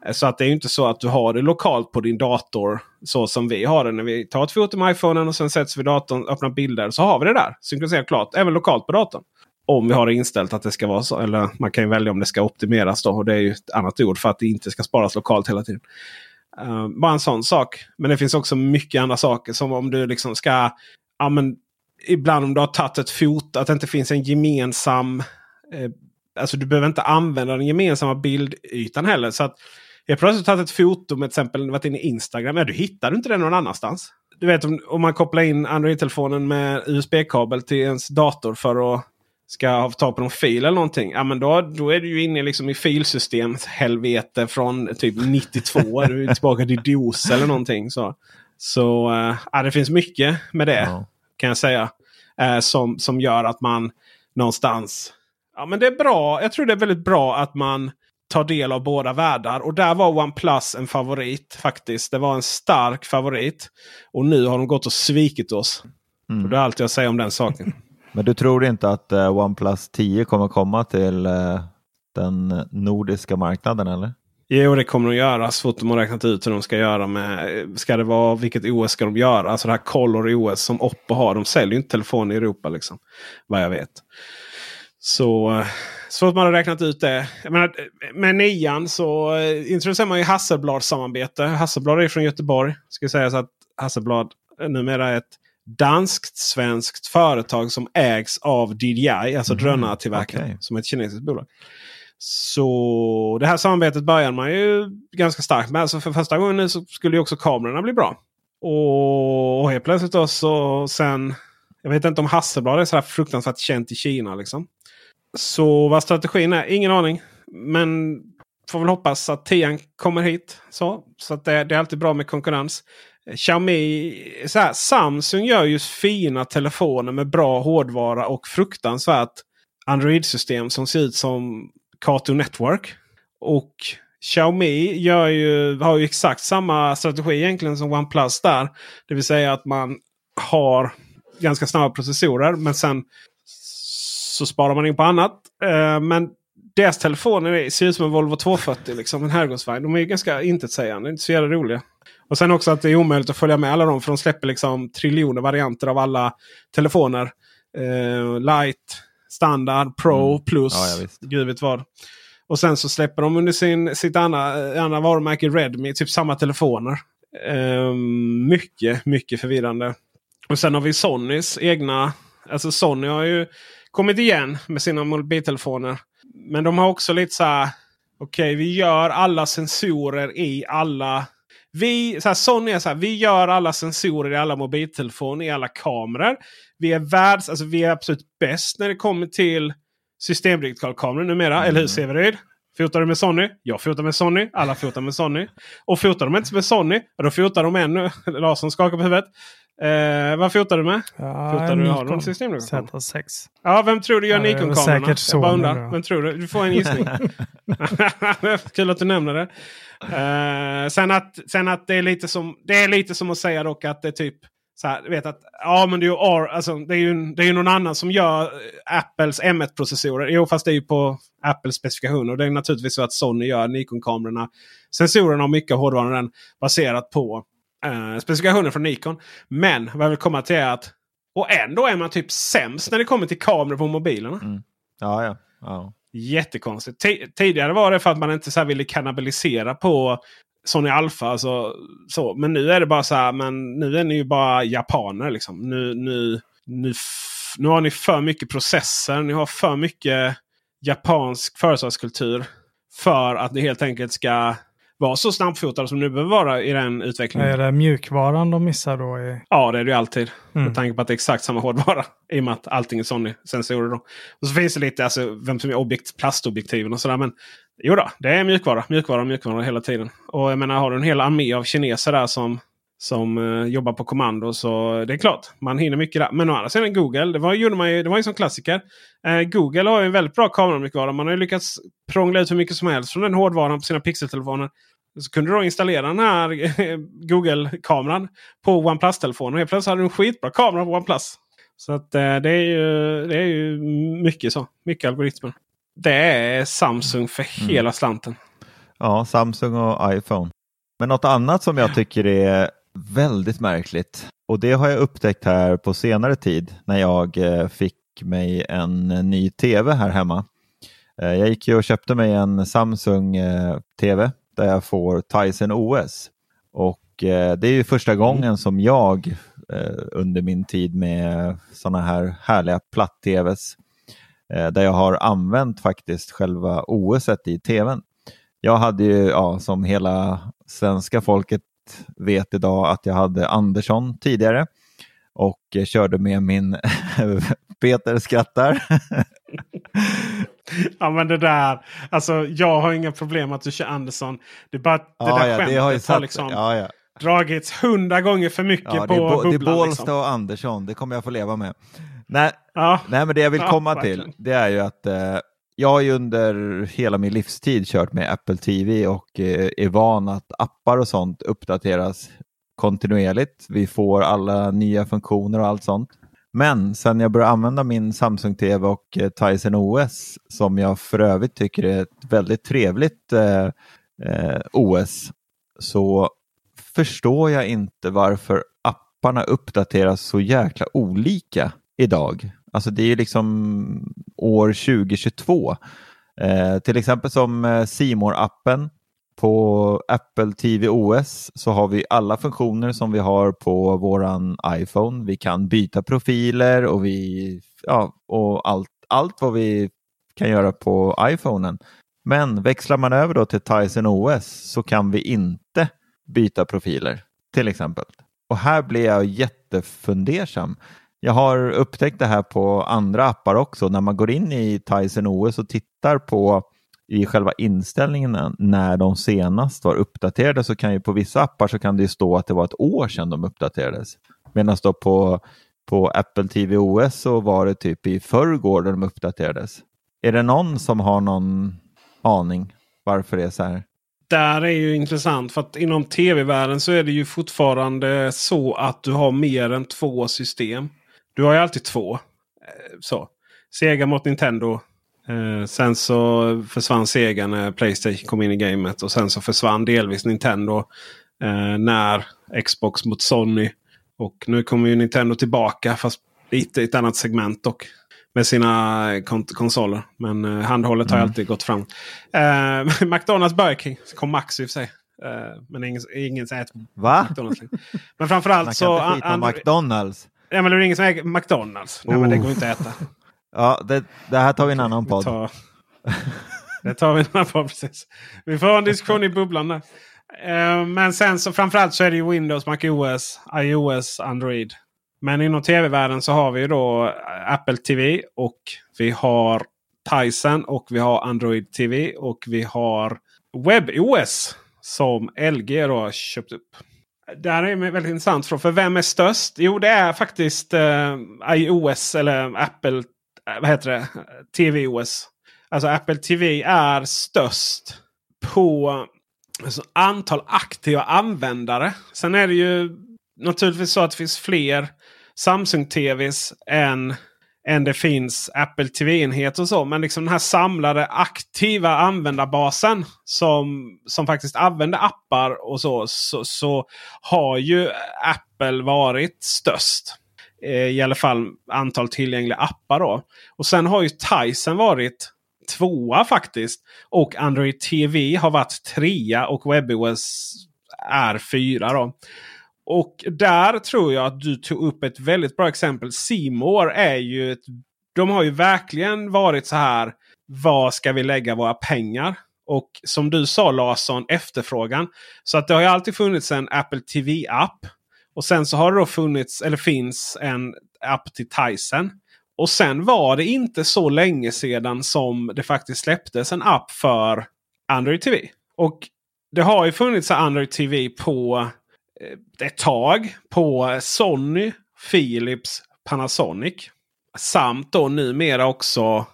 Eh, så att det är inte så att du har det lokalt på din dator. Så som vi har det när vi tar ett foto med iPhonen och sen sätts vi datorn, öppnar bilder. Så har vi det där synkroniserat klart. Även lokalt på datorn. Om vi har det inställt att det ska vara så. Eller man kan ju välja om det ska optimeras då. Och det är ju ett annat ord för att det inte ska sparas lokalt hela tiden. Uh, bara en sån sak. Men det finns också mycket andra saker. Som om du liksom ska ja, men, ibland om du har tagit ett foto, att det inte finns en gemensam... Eh, alltså du behöver inte använda den gemensamma bildytan heller. Så att jag plötsligt tagit ett foto med till exempel varit inne i Instagram. Ja, du hittar inte det någon annanstans. Du vet om, om man kopplar in Android-telefonen med USB-kabel till ens dator för att ska ha tag på någon fil eller någonting. Ja, men då, då är du ju inne liksom i filsystemshelvete från typ 92. du är tillbaka till DOS eller någonting. Så, så äh, det finns mycket med det. Ja kan jag säga. Eh, som, som gör att man någonstans... Ja men det är bra. Jag tror det är väldigt bra att man tar del av båda världar. Och där var OnePlus en favorit faktiskt. Det var en stark favorit. Och nu har de gått och svikit oss. Mm. Och det är allt jag säger om den saken. [laughs] Men du tror inte att uh, OnePlus 10 kommer komma till uh, den nordiska marknaden eller? Jo, det kommer de göra så fort de har räknat ut hur de ska göra med. Ska det vara vilket OS ska de göra? Alltså det här Color OS som Oppo har. De säljer ju inte telefon i Europa liksom. Vad jag vet. Så, så fort man har räknat ut det. Jag menar, med nian så eh, introducerar man ju Hasselblad-samarbete. Hasselblad är från Göteborg. Ska sägas att Hasselblad numera är ett danskt-svenskt företag som ägs av DJI. Alltså mm, drönartillverkare. Okay. Som är ett kinesiskt bolag. Så det här samarbetet börjar man ju ganska starkt med. Alltså för första gången nu så skulle ju också kamerorna bli bra. Och, helt plötsligt då så sen. Jag vet inte om Hasselblad är så här fruktansvärt känt i Kina. Liksom. Så vad strategin är, ingen aning. Men får väl hoppas att tian kommer hit. Så, så att det, det är alltid bra med konkurrens. Xiaomi, så här, Samsung gör ju fina telefoner med bra hårdvara och fruktansvärt Android-system som ser ut som Cartoon Network. Och Xiaomi gör ju, har ju exakt samma strategi egentligen som OnePlus där. Det vill säga att man har ganska snabba processorer men sen så sparar man in på annat. Eh, men deras telefoner ser ut som en Volvo 240. Liksom, en herrgårdsvagn. De är ju ganska intetsägande. Inte så jävla roliga. Och sen också att det är omöjligt att följa med alla dem. För de släpper liksom triljoner varianter av alla telefoner. Eh, uh, light, standard, pro, mm. plus. Ja, Gud vet vad. Och sen så släpper de under sin, sitt andra, andra varumärke Redmi typ samma telefoner. Uh, mycket, mycket förvirrande. Och sen har vi Sonys egna. Alltså Sony har ju kommit igen med sina mobiltelefoner. Men de har också lite så här. Okej, okay, vi gör alla sensorer i alla vi, så här, Sony är så här, vi gör alla sensorer i alla mobiltelefoner, i alla kameror. Vi är världs, alltså vi är absolut bäst när det kommer till systemdigitalkameror numera. Mm. Eller hur Severyd? Fotar du med Sony? Jag fotar med Sony. Alla fotar med Sony. Och fotar de inte med Sony, då fotar de ännu. [laughs] Larsson skakar på huvudet. Eh, vad fotar du med? Ja, fotar du, har du Z6. Ja, vem tror du gör ja, Nikon-kamerorna? Säkert så. Vem tror du? Du får en gissning. [laughs] [laughs] Kul att du nämner det. Uh, sen, att, sen att det är lite som det är lite som att säga dock att det är typ så här, vet att ja men det är ju, R, alltså, det är ju, det är ju någon annan som gör Apples M1-processorer. Jo fast det är ju på Apples specifikationer. Och det är naturligtvis så att Sony gör Nikon-kamerorna. Sensorerna och mycket hårdvaran baserat på uh, specifikationer från Nikon. Men vad jag vill komma till är att och ändå är man typ sämst när det kommer till kameror på mobilerna. Mm. Ja, ja. ja. Jättekonstigt. T tidigare var det för att man inte så ville kannibalisera på Sony Alpha. Alltså, så. Men nu är det bara så här. Men nu är ni ju bara japaner. Liksom. Nu, nu, nu, nu har ni för mycket processer. Ni har för mycket japansk företagskultur. För att ni helt enkelt ska vara så snabbfotade som nu behöver vara i den utvecklingen. Är det mjukvaran de missar då? I... Ja, det är det ju alltid. Mm. Med tanke på att det är exakt samma hårdvara. I och med att allting är Sony-sensorer. Då. Och så finns det lite alltså, vem som är objekt, plastobjektiven och sådär. Men jo då, det är mjukvara, mjukvara, mjukvara hela tiden. Och jag menar, har du en hel armé av kineser där som som uh, jobbar på kommando. Så det är klart, man hinner mycket där. Men å andra sidan Google, det var, gjorde man ju, det var ju som klassiker. Uh, Google har ju en väldigt bra kameramjukvara. Man har ju lyckats prångla ut hur mycket som helst från den hårdvaran på sina pixeltelefoner. Så kunde du installera den här Google-kameran på OnePlus-telefonen. Helt plötsligt hade du en skitbra kamera på OnePlus. Så att, uh, det, är ju, det är ju mycket så. Mycket algoritmer. Det är Samsung för mm. hela slanten. Ja, Samsung och iPhone. Men något annat som jag tycker är väldigt märkligt. Och det har jag upptäckt här på senare tid när jag eh, fick mig en ny tv här hemma. Eh, jag gick ju och köpte mig en Samsung eh, tv där jag får Tyson OS. Och det är ju första gången som jag under min tid med sådana här härliga platt-tvs där jag har använt faktiskt själva OS i tvn. Jag hade ju, ja, som hela svenska folket vet idag att jag hade Andersson tidigare och körde med min [laughs] Peter skrattar. [laughs] [laughs] ja men det där, alltså jag har inga problem att du kör Andersson. Det är bara det ja, där ja, skämtet det har, satt, har liksom ja, ja. dragits hundra gånger för mycket ja, på bubblan. Det är Bålsta liksom. och Andersson, det kommer jag få leva med. Nej, ja. nej men det jag vill komma till det är ju att eh, jag har ju under hela min livstid kört med Apple TV och eh, är van att appar och sånt uppdateras kontinuerligt. Vi får alla nya funktioner och allt sånt. Men sen jag började använda min Samsung TV och eh, Tyson OS som jag för övrigt tycker är ett väldigt trevligt eh, eh, OS så förstår jag inte varför apparna uppdateras så jäkla olika idag. Alltså det är ju liksom år 2022. Eh, till exempel som eh, simor appen på Apple TV OS så har vi alla funktioner som vi har på våran iPhone. Vi kan byta profiler och, vi, ja, och allt, allt vad vi kan göra på iPhonen. Men växlar man över då till Tyson OS så kan vi inte byta profiler till exempel. Och här blir jag jättefundersam. Jag har upptäckt det här på andra appar också. När man går in i Tyson OS och tittar på i själva inställningen när de senast var uppdaterade så kan ju på vissa appar så kan det stå att det var ett år sedan de uppdaterades. Medan då på, på Apple TV OS så var det typ i förrgår de uppdaterades. Är det någon som har någon aning varför det är så här? Där är ju intressant för att inom tv-världen så är det ju fortfarande så att du har mer än två system. Du har ju alltid två. Eh, så. Sega mot Nintendo. Eh, sen så försvann Sega när Playstation kom in i gamet. Och sen så försvann delvis Nintendo eh, när Xbox mot Sony. Och nu kommer ju Nintendo tillbaka fast lite i ett annat segment dock. Med sina kon konsoler. Men eh, handhållet mm. har alltid gått fram. Eh, [laughs] McDonalds Burger King. Kom Max i och för sig. Uh, men ingen, ingen säger Va? McDonalds. Men framförallt så... Man kan inte McDonalds. Ja, men det är ingen som äger McDonalds. Nej, men det går inte att äta. Ja, det, det här tar vi en annan podd. Tar, det tar vi en annan podd, precis. Vi får ha en diskussion i bubblan där. Uh, men sen så framförallt så är det ju Windows, MacOS, iOS, Android. Men inom tv-världen så har vi ju då Apple TV och vi har Tyson och vi har Android TV och vi har WebOS som LG då har köpt upp. Det här är väldigt intressant fråga. För vem är störst? Jo, det är faktiskt eh, iOS eller Apple. Eh, vad heter det? TVOS. Alltså Apple TV är störst på alltså, antal aktiva användare. Sen är det ju naturligtvis så att det finns fler Samsung TVs än än det finns Apple TV-enheter och så. Men liksom den här samlade aktiva användarbasen som, som faktiskt använder appar och så, så, så har ju Apple varit störst. Eh, I alla fall antal tillgängliga appar. Då. Och sen har ju Tyson varit tvåa faktiskt. Och Android TV har varit trea och WebOS är fyra. Då. Och där tror jag att du tog upp ett väldigt bra exempel. Simor är ju ett, De har ju verkligen varit så här. Var ska vi lägga våra pengar? Och som du sa Larsson, efterfrågan. Så att det har ju alltid funnits en Apple TV-app. Och sen så har det då funnits, eller finns, en app till Tyson. Och sen var det inte så länge sedan som det faktiskt släpptes en app för Android TV. Och det har ju funnits Android TV på eh, ett tag på Sony, Philips, Panasonic. Samt då numera också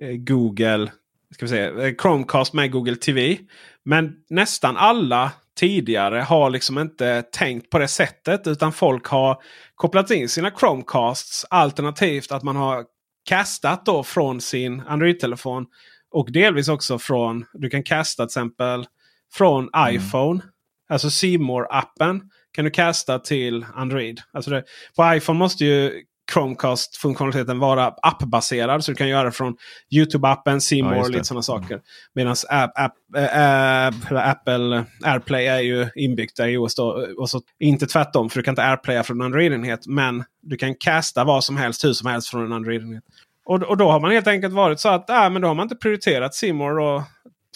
eh, Google ska vi säga, eh, Chromecast med Google TV. Men nästan alla tidigare har liksom inte tänkt på det sättet. Utan folk har kopplat in sina Chromecasts. Alternativt att man har castat då från sin Android-telefon. Och delvis också från, du kan casta till exempel från mm. iPhone. Alltså Seymour appen kan du casta till Android. Alltså det, på iPhone måste ju Chromecast-funktionaliteten vara appbaserad. Så du kan göra det från Youtube-appen, Seymour ja, och lite sådana saker. Mm. Medan app, app, äh, Apple AirPlay är ju inbyggt i iOS. Då, och så, inte tvärtom, för du kan inte AirPlaya från en Android-enhet. Men du kan casta vad som helst, hur som helst från en Android-enhet. Och, och då har man helt enkelt varit så att äh, men då har man inte prioriterat Seymour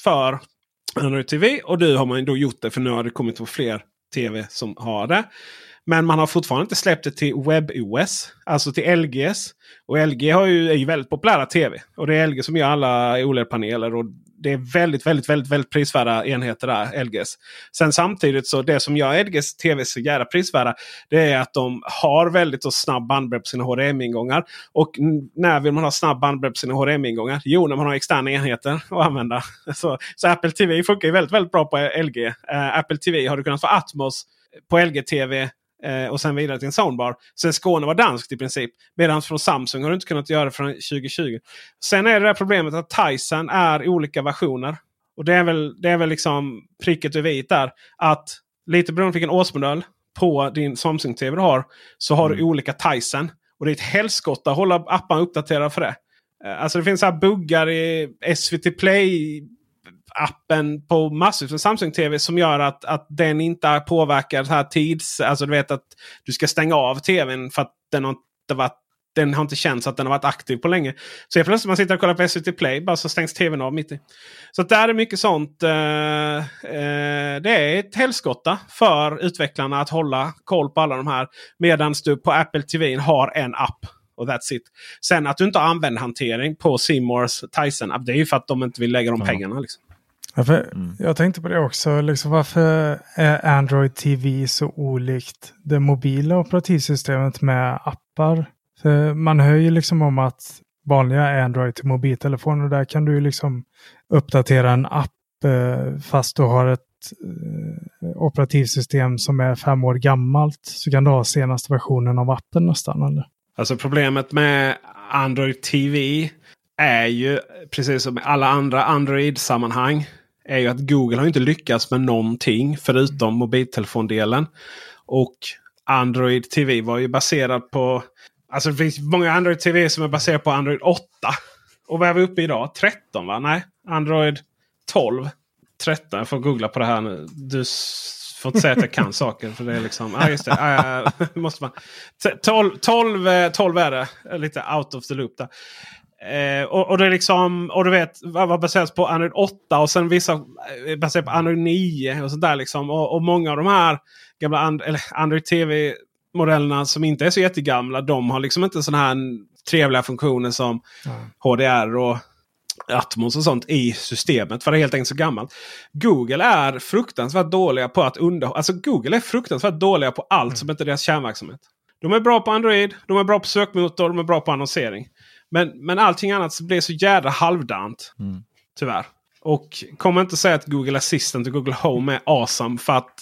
för Android TV. Och nu har man då gjort det för nu har det kommit på fler tv som har det. Men man har fortfarande inte släppt det till WebOS. Alltså till LGs. Och LG har ju, är ju väldigt populära tv. Och det är LG som gör alla OLED-paneler. Och det är väldigt, väldigt, väldigt, väldigt prisvärda enheter där, LGs. Sen samtidigt så det som gör LGs tv så jävla prisvärda. Det är att de har väldigt snabb bandbredd på sina HDMI-ingångar. Och när vill man ha snabb bandbredd på sina HDMI-ingångar? Jo, när man har externa enheter att använda. [laughs] Så, så Apple TV funkar ju väldigt, väldigt bra på LG. Uh, eh, Apple TV har du kunnat få Atmos på LG-TV Eh, och sen vidare till en soundbar. Sen Skåne var danskt i princip. Medan från Samsung har du inte kunnat göra det från 2020. Sen är det det problemet att Tyson är olika versioner. Och det är väl, det är väl liksom pricket över vit där. Att lite beroende på vilken årsmodell på din Samsung-TV du har. Så har du olika Tyson. Och det är ett helskotta att hålla apparna uppdaterade för det. Eh, Alltså det finns så här buggar i SVT Play appen på massor med Samsung TV som gör att, att den inte påverkar här tids... Alltså du vet att du ska stänga av tvn för att den har inte varit den har inte känts att den har varit aktiv på länge. Så helt plötsligt man sitter och kollar på SVT Play bara så stängs tvn av mitt i. Så där är mycket sånt. Eh, eh, det är ett helskotta för utvecklarna att hålla koll på alla de här. Medan du på Apple TV har en app. Och that's it. Sen att du inte har användhantering på Seymours Tyson-app. Det är ju för att de inte vill lägga de pengarna. Liksom. Ja, för Jag tänkte på det också. Liksom, varför är Android TV så olikt det mobila operativsystemet med appar? För man hör ju liksom om att vanliga Android till mobiltelefoner, där kan du liksom uppdatera en app eh, fast du har ett eh, operativsystem som är fem år gammalt. Så kan du ha senaste versionen av appen nästan. Eller? Alltså problemet med Android TV är ju precis som i alla andra Android-sammanhang. Är ju att Google har inte lyckats med någonting förutom mobiltelefondelen. Och Android TV var ju baserad på... Alltså det finns många Android TV som är baserade på Android 8. Och vad är vi uppe i idag? 13 va? Nej, Android 12. 13. Jag får googla på det här nu. Du får inte säga att jag kan [laughs] saker. För det är liksom... Ja, just det. Ah, måste man. T- 12, 12, eh, 12 är det. Lite out of the loop där. Eh, och, och det är liksom, och du vet, vad baseras på Android 8 och sen vissa eh, baserat på Android 9 och sådär liksom. Och, och många av de här gamla and, Android TV-modellerna som inte är så jättegamla. De har liksom inte sådana här trevliga funktioner som HDR och Atmos och sånt i systemet. För det är helt enkelt så gammalt. Google är fruktansvärt dåliga på att underhålla. Alltså Google är fruktansvärt dåliga på allt som inte är deras kärnverksamhet. De är bra på Android, de är bra på sökmotor, de är bra på annonsering. Men, men allting annat blir så jädra halvdant. Tyvärr. Och kom inte säga att Google Assistant och Google Home är awesome. För att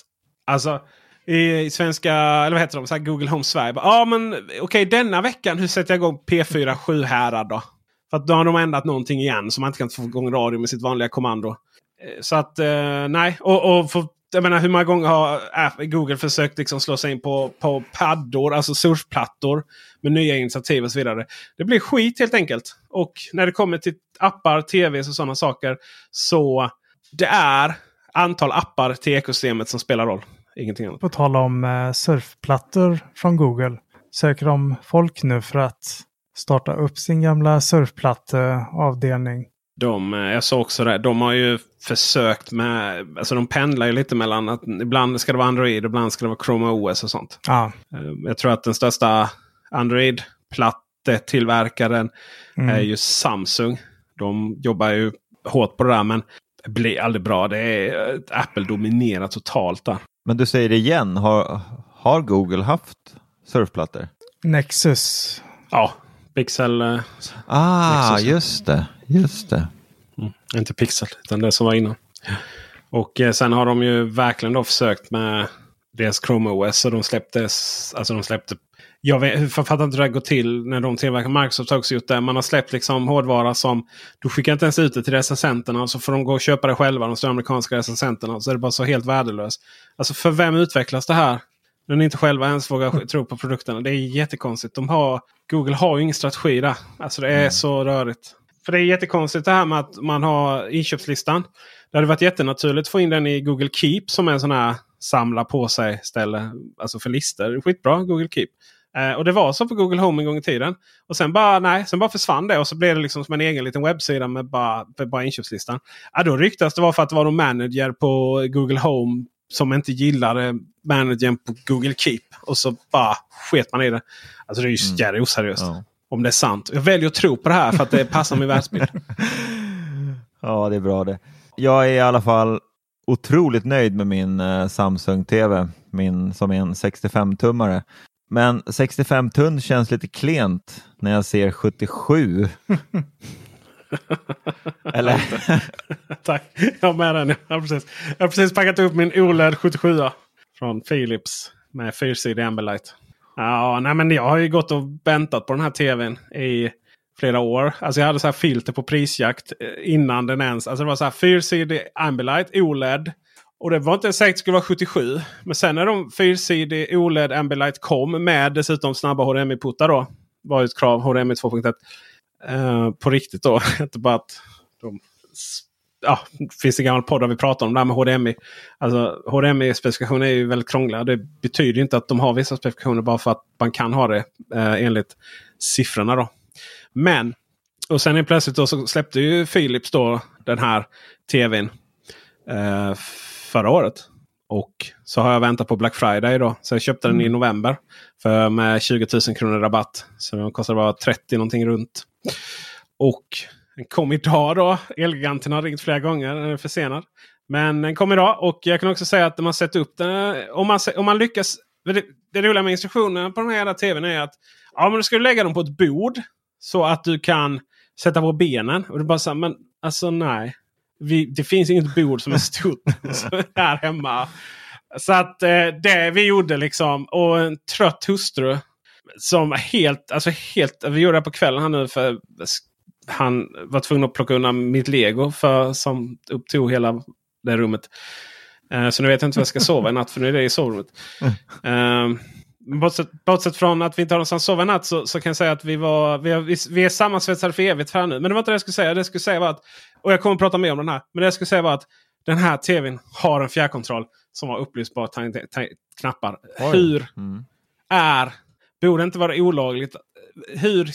alltså i, svenska, eller vad heter de, så Google Home Sverige. Ja ah, men okej denna veckan hur sätter jag igång P4 7 härad då? För att då har de ändrat någonting igen så man inte kan få igång radio med sitt vanliga kommando. Eh, Så att eh, nej. Och, och för, jag menar hur många gånger har Google försökt liksom slå sig in på, på paddor, alltså surfplattor. Med nya initiativ och så vidare. Det blir skit helt enkelt. Och när det kommer till appar, tvs och sådana saker. Så det är antal appar till ekosystemet som spelar roll. Ingenting annat. På tal om eh, surfplattor från Google. Söker de folk nu för att starta upp sin gamla surfplatteavdelning? De, eh, jag såg också det. De har ju försökt med... Alltså de pendlar ju lite mellan att ibland ska det vara Android, ibland ska det vara Chrome OS och sånt. Ja. Eh, Jag tror att den största Android-plattetillverkaren Mm. är ju Samsung. De jobbar ju hårt på det där men det blir aldrig bra. Det är eh, Apple dominerar totalt där. Men du säger det igen, har, har Google haft surfplattor? Nexus. Ja, Pixel. eh, Ah, Nexus. just det. Just det. Mm, inte Pixel, utan det som var innan. Och eh, sen har de ju verkligen då försökt med deras Chrome OS. Och de släppte, alltså de släppte jag vet, fattar inte hur det går till när de tillverkar. Microsoft har också gjort det. Man har släppt liksom hårdvara som du skickar inte ens ut det till recensenterna. Så får de gå och köpa det själva. De amerikanska recensenterna. Så är det bara så helt värdelöst. Alltså för vem utvecklas det här? När ni inte själva ens vågar tro på produkterna. Det är jättekonstigt. De har, Google har ju ingen strategi där. Alltså det är så rörigt. För det är jättekonstigt det här med att man har inköpslistan. Det hade varit jättenaturligt att få in den i Google Keep som är en sån här samla på sig ställe. Alltså för listor. Skitbra Google Keep. Eh, och det var så på Google Home en gång i tiden. Och sen bara, nej, sen bara försvann det och så blev det liksom som en egen liten webbsida med bara, med bara inköpslistan. Ja, då ryktas det var för att det var någon manager på Google Home som inte gillade managern på Google Keep. Och så bara sket man i det. Alltså det är ju mm. jävla oseriöst. Ja. Om det är sant. Jag väljer att tro på det här för att det passar min världsbild. [laughs] Ja, det är bra det. Jag är i alla fall otroligt nöjd med min eh, Samsung TV, min som är en 65-tummare. Men 65 tum känns lite klent när jag ser 77. [laughs] [laughs] Eller? [laughs] Tack, jag har med den. Jag har precis, jag har precis packat upp min OLED 77 från Philips med fyrsidig Ambilight. Ja, nej, men jag har ju gått och väntat på den här tvn i flera år. Alltså jag hade så här filter på prisjakt eh, innan den ens. Alltså det var så här fyrsidig Ambilight OLED. Och det var inte säkert att det skulle vara 77. Men sen när de fyrsidig OLED Ambilight kom med dessutom snabba HDMI-puttar då. Var ett krav HDMI 2.1. Eh, på riktigt då. [laughs] inte bara att de ja, det finns en gammal podd där vi pratar om det här med HDMI. Alltså HDMI-specifikationer är ju väldigt krångliga. Det betyder inte att de har vissa specifikationer bara för att man kan ha det eh, enligt siffrorna. Då. Men, och sen plötsligt då så släppte ju Philips då den här tvn eh, förra året. Och så har jag väntat på Black Friday då. Så jag köpte den i mm. november. För med 20 000 kronor rabatt. Så den kostade bara 30 någonting runt. Och den kom idag då. Elgiganten har ringt flera gånger. Den är försenad. Men den kom idag och jag kan också säga att man sätter upp den. Om man, om man lyckas. Det, det roliga med instruktionerna på den här tvn är att ja, men du ska lägga dem på ett bord. Så att du kan sätta på benen. Och du bara så här, men alltså nej. Vi, det finns inget bord som är [laughs] stort [laughs] här hemma. Så att eh, det vi gjorde liksom. Och en trött hustru. Som helt, alltså helt. Vi gjorde det på kvällen här nu för han var tvungen att plocka undan mitt lego för, som upptog hela det rummet. Uh, så nu vet jag inte var jag ska sova i natt för nu är det i sovrummet. Uh, bortsett, bortsett från att vi inte har någonstans att sova i natt så, så, kan jag säga att vi, var, vi, vi, vi är sammansvetsade för evigt här nu. Men det var inte det jag skulle säga. Det jag skulle säga var att, och jag kommer att prata mer om den här. Men det jag skulle säga var att den här tvn har en fjärrkontroll som har upplysbara knappar. Oj. Hur mm. är... Borde inte vara olagligt. Hur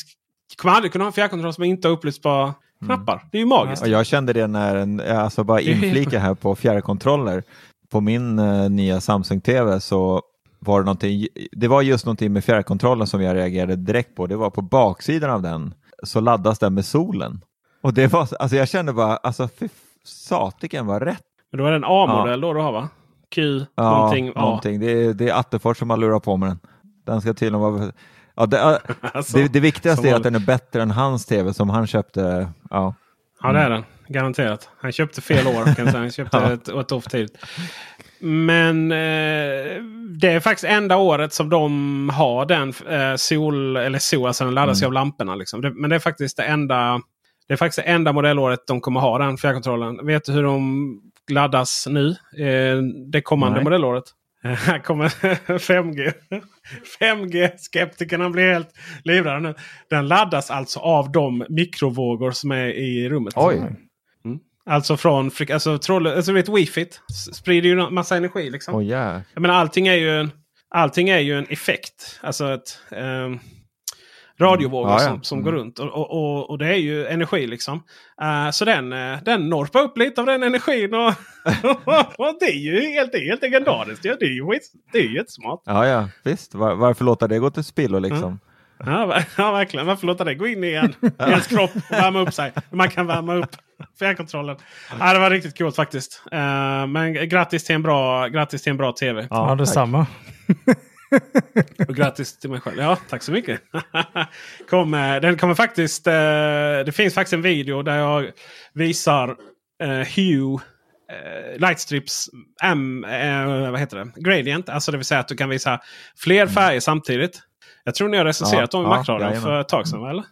kommer aldrig kunna ha en fjärrkontroll som inte har upplösbara mm. knappar. Det är ju magiskt. Och jag kände det när en, alltså bara inflika här på fjärrkontroller. På min uh, nya Samsung TV så var det någonting, det var just någonting med fjärrkontrollen som jag reagerade direkt på. Det var på baksidan av den så laddas den med solen. Och det var, alltså jag kände bara, alltså fy satiken var rätt. Men då är det en A-modell ja. då du har va? Q ja, någonting. någonting. Det, är, det är Attefors som har lurat på med den. Den ska tydligen vara Ja, det, [laughs] alltså, det, det, viktigaste är att den är bättre än hans tv som han köpte. Ja, ja det är den. Garanterat. Han köpte fel år. kan säga. Han köpte [laughs] ja. ett, ett för tidigt. Men eh, det är faktiskt enda året som de har den eh, sol, eller sol, alltså den laddas mm. av lamporna. Liksom. Det, men det är faktiskt det enda det är faktiskt det enda modellåret de kommer ha den fjärrkontrollen. Vet du hur de laddas nu? Eh, det kommande Nej. modellåret? [laughs] Här kommer [laughs] 5G. 5G-skeptikerna blir helt livrädda nu. Den laddas alltså av de mikrovågor som är i rummet. Oj. Mm. Alltså från alltså, troll, alltså, vet, wifi sprider ju massa energi. Liksom. Oh, yeah. Jag menar, allting är ju en, allting är ju en effekt. Alltså ett, um, radiovågor mm. ja, ja. som, som mm. går runt. Och, och, och, det är ju energi liksom. Uh, så den, uh, den norpar upp lite av den energin. Och, [laughs] och det är ju helt, helt legendariskt. Det är ju, det är ju jättesmart. Ja, ja visst. Var, varför låta det gå till spillo liksom? Mm. Ja, [laughs] ja, verkligen. Varför låta det gå in i, en, i ens kropp och värma upp sig? Man kan värma upp fjärrkontrollen. Ja, det var riktigt coolt faktiskt. Uh, men grattis till en bra, grattis till en bra tv. Ja, ja detsamma. [laughs] Och grattis till mig själv. Ja, tack så mycket. [laughs] Kom, den kommer faktiskt... Eh, det finns faktiskt en video där jag visar eh, Hue eh, Lightstrips M, eh, vad heter det? Gradient. Alltså det vill säga att du kan visa fler färger samtidigt. Jag tror ni har recenserat ja, dem i ja, Macradion för ett tag sedan. Eller?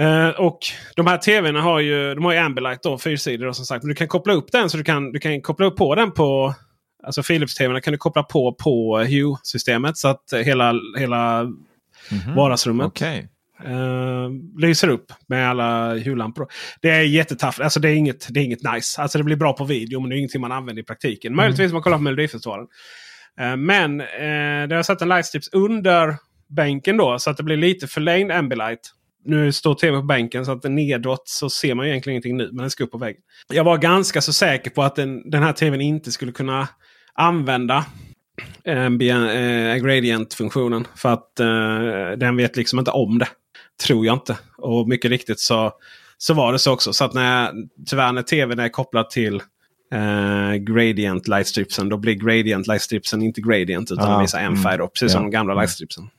Uh, och de här tvn har ju, de har ju Ambilight då, fyrsidig som sagt. Men du kan koppla upp den så du kan, du kan koppla upp på den på Alltså Philips-tvn kan du koppla på på Hue-systemet så att hela, hela mm -hmm. vardagsrummet okay. uh, lyser upp med alla Hue-lampor. Det är jättetaff. Alltså det är, inget, det är inget nice. Alltså det blir bra på video men det är ingenting man använder i praktiken. Möjligtvis om man kollar på Melodifestivalen. Uh, men det har satt en lightstrips under bänken då så att det blir lite förlängd Ambilight. Nu står tv på bänken så att den nedåt så ser man ju egentligen ingenting nu. Men den ska upp på väggen. Jag var ganska så säker på att den, den här tvn inte skulle kunna använda eh, gradient-funktionen. För att eh, den vet liksom inte om det. Tror jag inte. Och mycket riktigt så, så var det så också. Så att när, tyvärr när tvn är kopplad till eh, gradient lightstripsen. Då blir gradient lightstripsen inte gradient utan ah, visar en färg. Då, precis mm, som ja, de gamla mm. lightstripsen.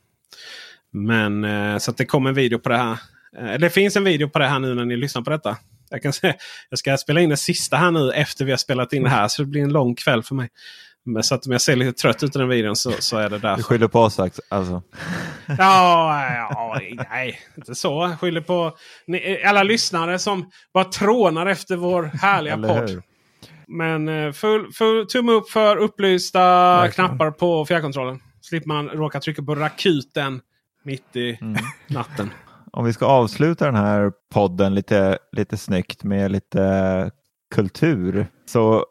Men eh, så att det kommer en video på det här. Eh, det finns en video på det här nu när ni lyssnar på detta. Jag, kan säga, jag ska spela in det sista här nu efter vi har spelat in det här. Så det blir en lång kväll för mig. Men så att om jag ser lite trött ut i den videon så, så är det därför. Du skyller på oss alltså? Ja, ja, nej, inte så. Jag skyller på ni, alla lyssnare som bara trånar efter vår härliga podd. Men eh, full, full tumme upp för upplysta Verkligen. knappar på fjärrkontrollen. Slipper man råka trycka på rakuten mitt i mm. natten. Om vi ska avsluta den här podden lite, lite snyggt med lite kultur så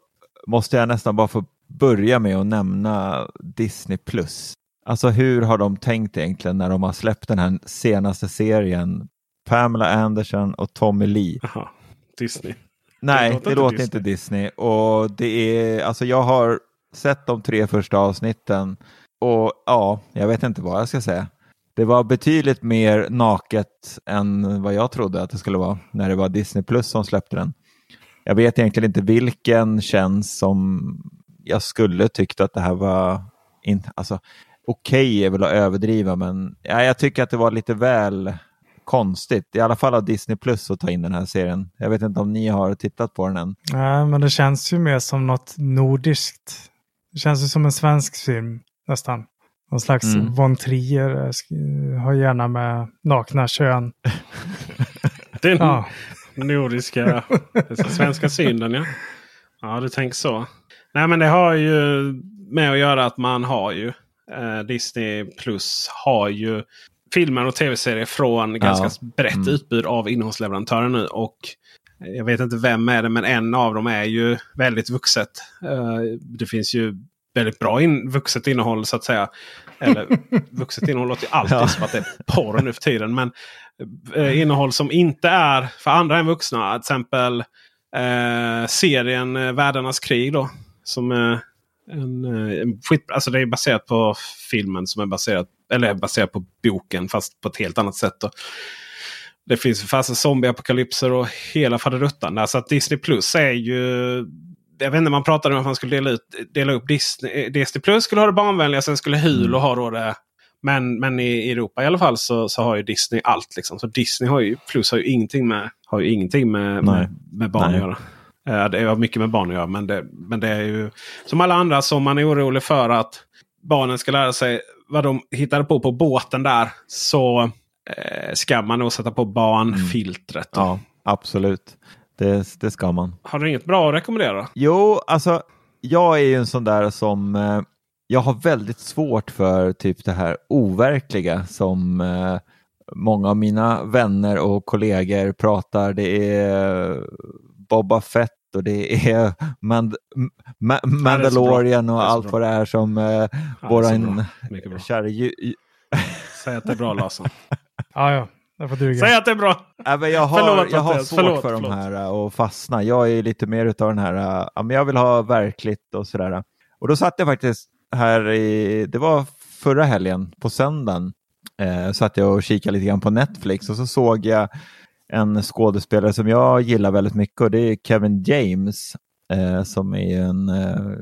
måste jag nästan bara få börja med att nämna Disney Plus. Alltså hur har de tänkt egentligen när de har släppt den här senaste serien? Pamela Anderson och Tommy Lee. Aha, Disney. Nej, det låter, det inte, låter Disney. inte Disney. Och det är, alltså jag har sett de tre första avsnitten och ja, jag vet inte vad jag ska säga. Det var betydligt mer naket än vad jag trodde att det skulle vara när det var Disney Plus som släppte den. Jag vet egentligen inte vilken tjänst som jag skulle tyckt att det här var in, alltså, okej okay är väl att överdriva men ja, jag tycker att det var lite väl konstigt, i alla fall av Disney Plus att ta in den här serien. Jag vet inte om ni har tittat på den än. Nej, men det känns ju mer som något nordiskt. Det känns ju som en svensk film nästan. Någon slags mm. von Trier, har gärna med nakna kön. [laughs] den ja. nordiska, svenska synden ja. Ja, du tänker så. Nej, men det har ju med att göra att man har ju eh, Disney Plus har ju filmer och tv-serier från ganska ja. brett mm. utbud av innehållsleverantörer nu. Och jag vet inte vem är det, men en av dem är ju väldigt vuxet. Uh, det finns ju väldigt bra in, vuxet innehåll så att säga. Eller [laughs] vuxet innehåll låter ju alltid ja. som att det är porr nu för tiden. Men uh, innehåll som inte är för andra än vuxna. Till exempel uh, serien uh, Världarnas krig. Då, som är en, en skit, alltså det är baserat på filmen som är baserat eller baserat på boken fast på ett helt annat sätt. Då. Det finns fasta zombieapokalypser och hela faderuttan. Så att Disney Plus är ju... Jag vet inte, man pratade om att man skulle dela, ut, dela upp Disney. Disney Plus skulle ha det barnvänliga, sen skulle Hulu mm. ha då det. Men, men i Europa i alla fall så, så har ju Disney allt. Liksom. Så Disney har ju, Plus har ju ingenting med, har ju ingenting med, med, med barn Nej. att göra. Det har mycket med barn att göra. Men det, men det är ju som alla andra som man är orolig för att barnen ska lära sig vad de hittade på på båten där. Så eh, ska man nog sätta på barnfiltret. Mm. Ja, absolut. Det, det ska man. Har du inget bra att rekommendera? Jo, alltså jag är ju en sån där som eh, jag har väldigt svårt för typ det här overkliga som eh, många av mina vänner och kollegor pratar. Det är Boba Fett och det är [laughs] Mand Ma Mandalorian och allt vad det är som eh, ja, våran kära Säg att det är bra Larsson. [laughs] ja, ja. Säg att det är bra! Ja, men jag har, förlåt, jag har svårt förlåt, för förlåt. de här att eh, fastna. Jag är lite mer utav den här, uh, ja, men jag vill ha verkligt och sådär. Och då satt jag faktiskt här i, det var förra helgen på söndagen, eh, satt jag och kikade lite grann på Netflix och så såg jag en skådespelare som jag gillar väldigt mycket och det är Kevin James eh, som är en, eh,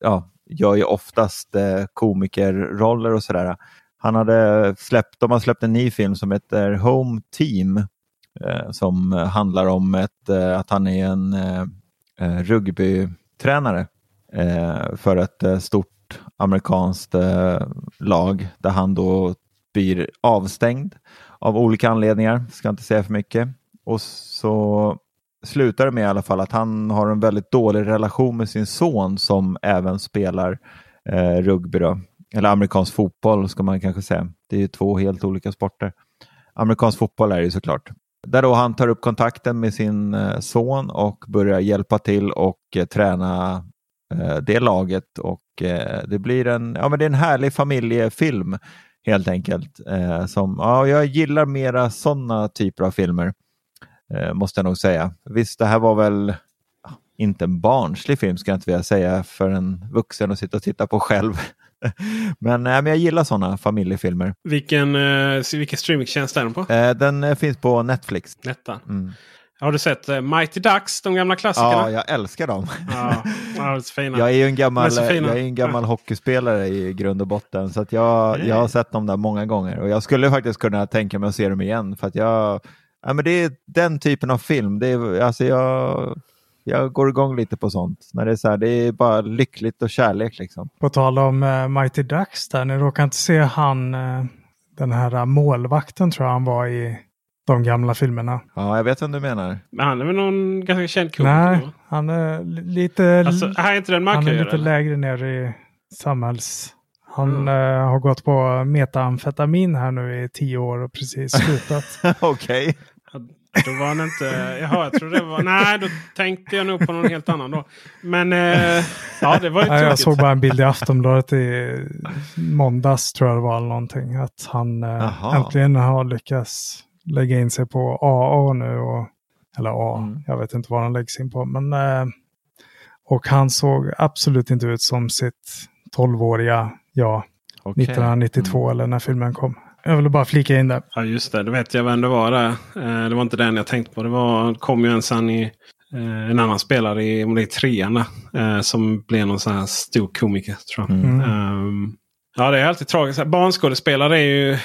ja, gör ju oftast eh, komikerroller och sådär. Han hade släppt, de har släppt en ny film som heter Home Team eh, som handlar om ett, eh, att han är en eh, rugbytränare för ett stort amerikanskt lag där han då blir avstängd av olika anledningar, ska inte säga för mycket. Och så slutar det med i alla fall att han har en väldigt dålig relation med sin son som även spelar eh, rugby. Då. Eller amerikansk fotboll ska man kanske säga. Det är ju två helt olika sporter. Amerikansk fotboll är det ju såklart. Där då han tar upp kontakten med sin eh, son och börjar hjälpa till och eh, träna eh, det laget. Och det blir en, ja, men det är en härlig familjefilm helt enkelt. Som, ja, jag gillar mera sådana typer av filmer, måste jag nog säga. Visst, det här var väl inte en barnslig film, ska jag inte vilja säga, för en vuxen att sitta och titta på själv. [laughs] men, äh, men jag gillar sådana familjefilmer. Vilken, eh, vilken streamingtjänst är den på? Eh, den eh, finns på Netflix. Netta. Mm. Har du sett Mighty Ducks, de gamla klassikerna? Ja, jag älskar dem. Ja, ja, fina. Jag är ju en gammal, jag är en gammal ja. hockeyspelare i grund och botten, så att jag, jag har sett dem där många gånger. Och jag skulle faktiskt kunna tänka mig att se dem igen, för att jag, ja, men det är den typen av film. Det är, alltså jag, jag går igång lite på sånt. När det är så här, det är bara lyckligt och kärlek liksom. På tal om uh, Mighty Ducks där, ni råkar inte se han, uh, den här uh, målvakten tror jag han var i de gamla filmerna. Ja, jag vet vad du menar. Men han är väl någon ganska känd komiker? Nej, han är lite, alltså, här är inte den han är lite lägre ner i samhälls... Han mm. uh, har gått på metamfetamin här nu i tio år och precis slutat. [laughs] Okej. Då var han inte... Jaha, jag tror det var... Nej, då tänkte jag nog på någon helt annan då. Men eh, ja, det var ju ja, Jag såg bara en bild i Aftonbladet i måndags tror jag det var. Eller någonting. Att han eh, äntligen har lyckats lägga in sig på AA nu. Och, eller A, mm. jag vet inte vad han läggs in på. Men, eh, och han såg absolut inte ut som sitt 12-åriga jag. Okay. 1992 mm. eller när filmen kom. Jag ville bara flika in det. Ja just det, då vet jag vem det var där. Eh, det var inte den jag tänkte på. Det var, kom ju en sen i eh, en annan spelare i om det är trean eh, som blev någon sån här stor komiker. tror jag. Mm. Um, ja det är alltid tragiskt. Barnskådespelare är ju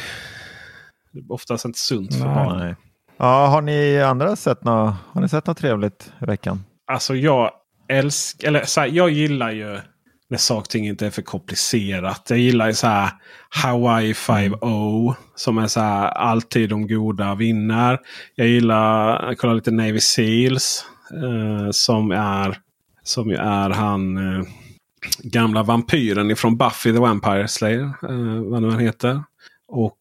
oftast inte sunt för barn. Nej. Ja, har ni andra sett något, har ni sett något trevligt i veckan? Alltså jag älskar, eller så här, jag gillar ju när saker och ting inte är för komplicerat. Jag gillar ju så här Hawaii 5-0 som är så här alltid de goda vinner. Jag gillar att kolla lite Navy Seals eh, som är som ju är han eh, gamla vampyren ifrån Buffy the Vampire Slayer. Eh, vad nu han heter. Och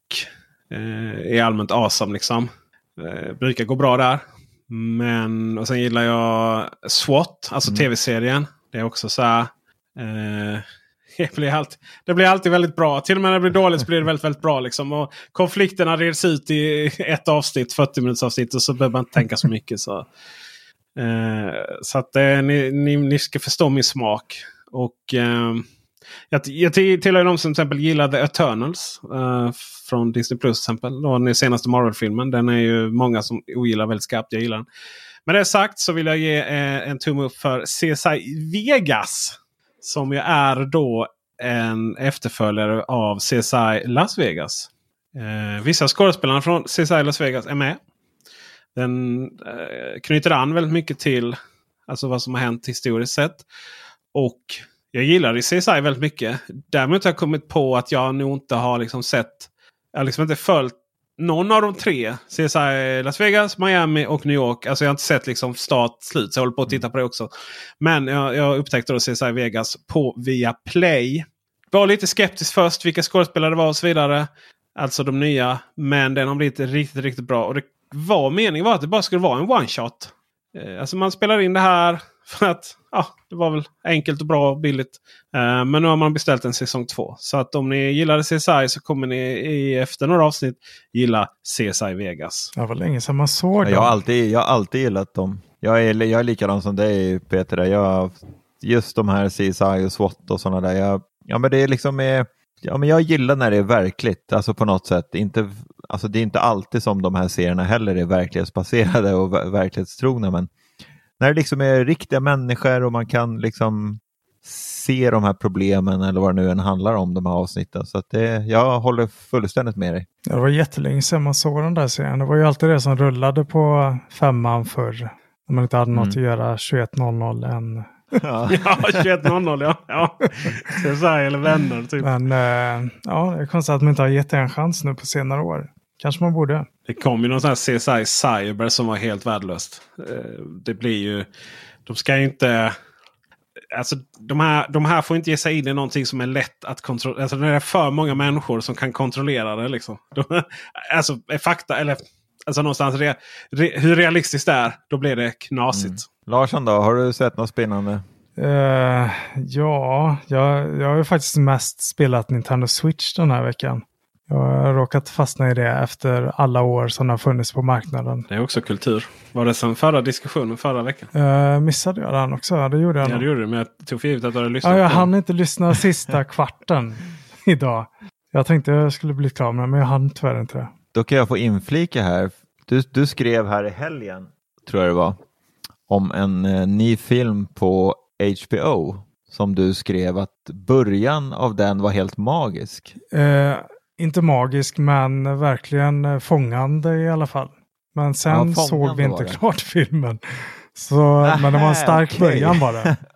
eh, är allmänt awesome liksom. Eh, brukar gå bra där. Men och sen gillar jag SWAT, alltså mm. tv-serien. Det är också så här Eh, [laughs] det, blir alltid, det blir alltid väldigt bra. Till och med när det blir dåligt så blir det väldigt, väldigt bra. Liksom. Och konflikterna reds ut i [laughs] ett avsnitt, 40 minuters avsnitt. Och så behöver man inte tänka så mycket. Så, eh, så att eh, ni, ni, ni, ska förstå min smak. Och eh, jag, jag tillhör de som till exempel gillar The Eternals. Eh, från Disney Plus till exempel. Den senaste Marvel-filmen. Den är ju många som ogillar väldigt skarpt. Jag gillar den. Med det sagt så vill jag ge eh, en tumme upp för CSI Vegas. Som ju är då en efterföljare av CSI Las Vegas. Eh, vissa skådespelare från CSI Las Vegas är med. Den eh, knyter an väldigt mycket till alltså vad som har hänt historiskt sett. Och jag gillar CSI väldigt mycket. Däremot har jag kommit på att jag nog inte har liksom sett. Jag har liksom inte följt någon av de tre. CSI Las Vegas, Miami och New York. Alltså jag har inte sett liksom start slut. Så jag håller på att titta på det också. Men jag, jag upptäckte då CSI Vegas på via Play. Var lite skeptisk först vilka skådespelare det var och så vidare. Alltså de nya. Men den har blivit riktigt, riktigt bra. Och det var meningen var att det bara skulle vara en one shot. Eh, alltså man spelar in det här för att ja, det var väl enkelt och bra och billigt. Uh, men nu har man beställt en säsong 2. Så att om ni gillade CSI så kommer ni i, efter några avsnitt gilla CSI Vegas. Det var länge sedan man såg dem. Jag har alltid, jag har alltid gillat dem. Jag är, jag är likadan som dig Peter. Jag, just de här CSI och SWAT och sådana där. Jag, ja, men det är liksom är, ja, men jag gillar när det är verkligt, alltså på något sätt. Inte, alltså det är inte alltid som de här serierna heller är verklighetsbaserade och verklighetstrogna. Men när det liksom är riktiga människor och man kan liksom se de här problemen eller vad det nu än handlar om, de här avsnitten. Så att det, jag håller fullständigt med dig. det var jättelänge sedan man såg den där serien. Det var ju alltid det som rullade på femman förr. När man inte hade något mm. att göra 21.00 än. [laughs] Ja, ja 21.00 ja. ja. CSI eller vänner typ. Men äh, ja, det är konstigt att man inte har gett det en chans nu på senare år. Kanske man borde. Det kom ju någon sån här CSI Cyber som var helt värdelöst. Eh, det blir ju... De ska ju inte... Alltså de här, de här får inte ge sig in i någonting som är lätt att kontrollera. Alltså det är för många människor som kan kontrollera det. Liksom. De, alltså fakta eller alltså någonstans re, re, hur realistiskt det är. Då blir det knasigt. Mm. Larsson då, har du sett något spännande? Uh, ja, jag, jag har ju faktiskt mest spelat Nintendo Switch den här veckan. Jag har råkat fastna i det efter alla år som har funnits på marknaden. Det är också kultur. Var det som förra diskussionen förra veckan? Uh, missade jag den också? Det gjorde jag Ja, det gjorde du. Men jag tog för givet att du hade lyssnat. Ja, jag hann inte lyssna sista [laughs] kvarten idag. Jag tänkte jag skulle bli klar med men jag hann tyvärr inte det. Då kan jag få inflika här. Du, du skrev här i helgen, tror jag det var, om en eh, ny film på HBO som du skrev att början av den var helt magisk. Uh, inte magisk men verkligen eh, fångande i alla fall. Men sen ja, såg vi inte klart [laughs] filmen. Så, men det var en stark okej. början det. [laughs]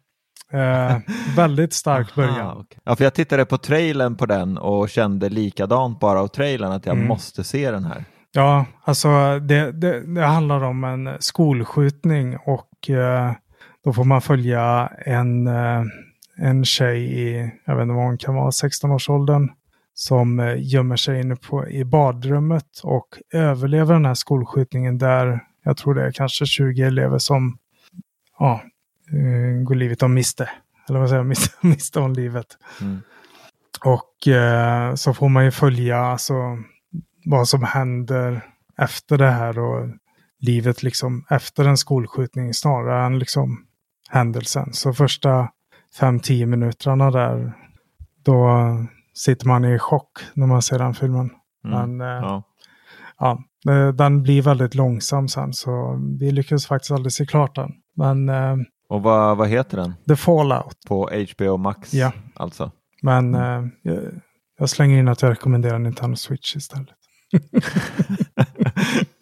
Eh, väldigt stark början. Okej. Ja, för jag tittade på trailern på den och kände likadant bara av trailern att jag Mm. måste se den här. Ja, alltså det, det, det handlar om en skolskjutning och eh, då får man följa en, eh, en tjej i, jag vet inte vad hon kan vara, 16-årsåldern som eh, gömmer sig inne på, i badrummet och överlever den här skolskjutningen där jag tror det är kanske 20 elever som ja, eh, går livet om miste. Eller vad säger jag, [laughs] miste, miste om livet. Mm. Och eh, så får man ju följa alltså, vad som händer efter det här och livet liksom efter en skolskjutning snarare än liksom händelsen. Så första 5-10 minuterna där, då sitter man i chock när man ser den filmen. Mm. Men eh, Ja. ja, eh, den blir väldigt långsam sen så vi lyckades faktiskt aldrig se klart den. Men eh, Och vad, vad heter den? The Fallout. På HBO Max Ja. alltså? Men jag, jag slänger in att jag rekommenderar Nintendo Switch istället. [laughs] [laughs]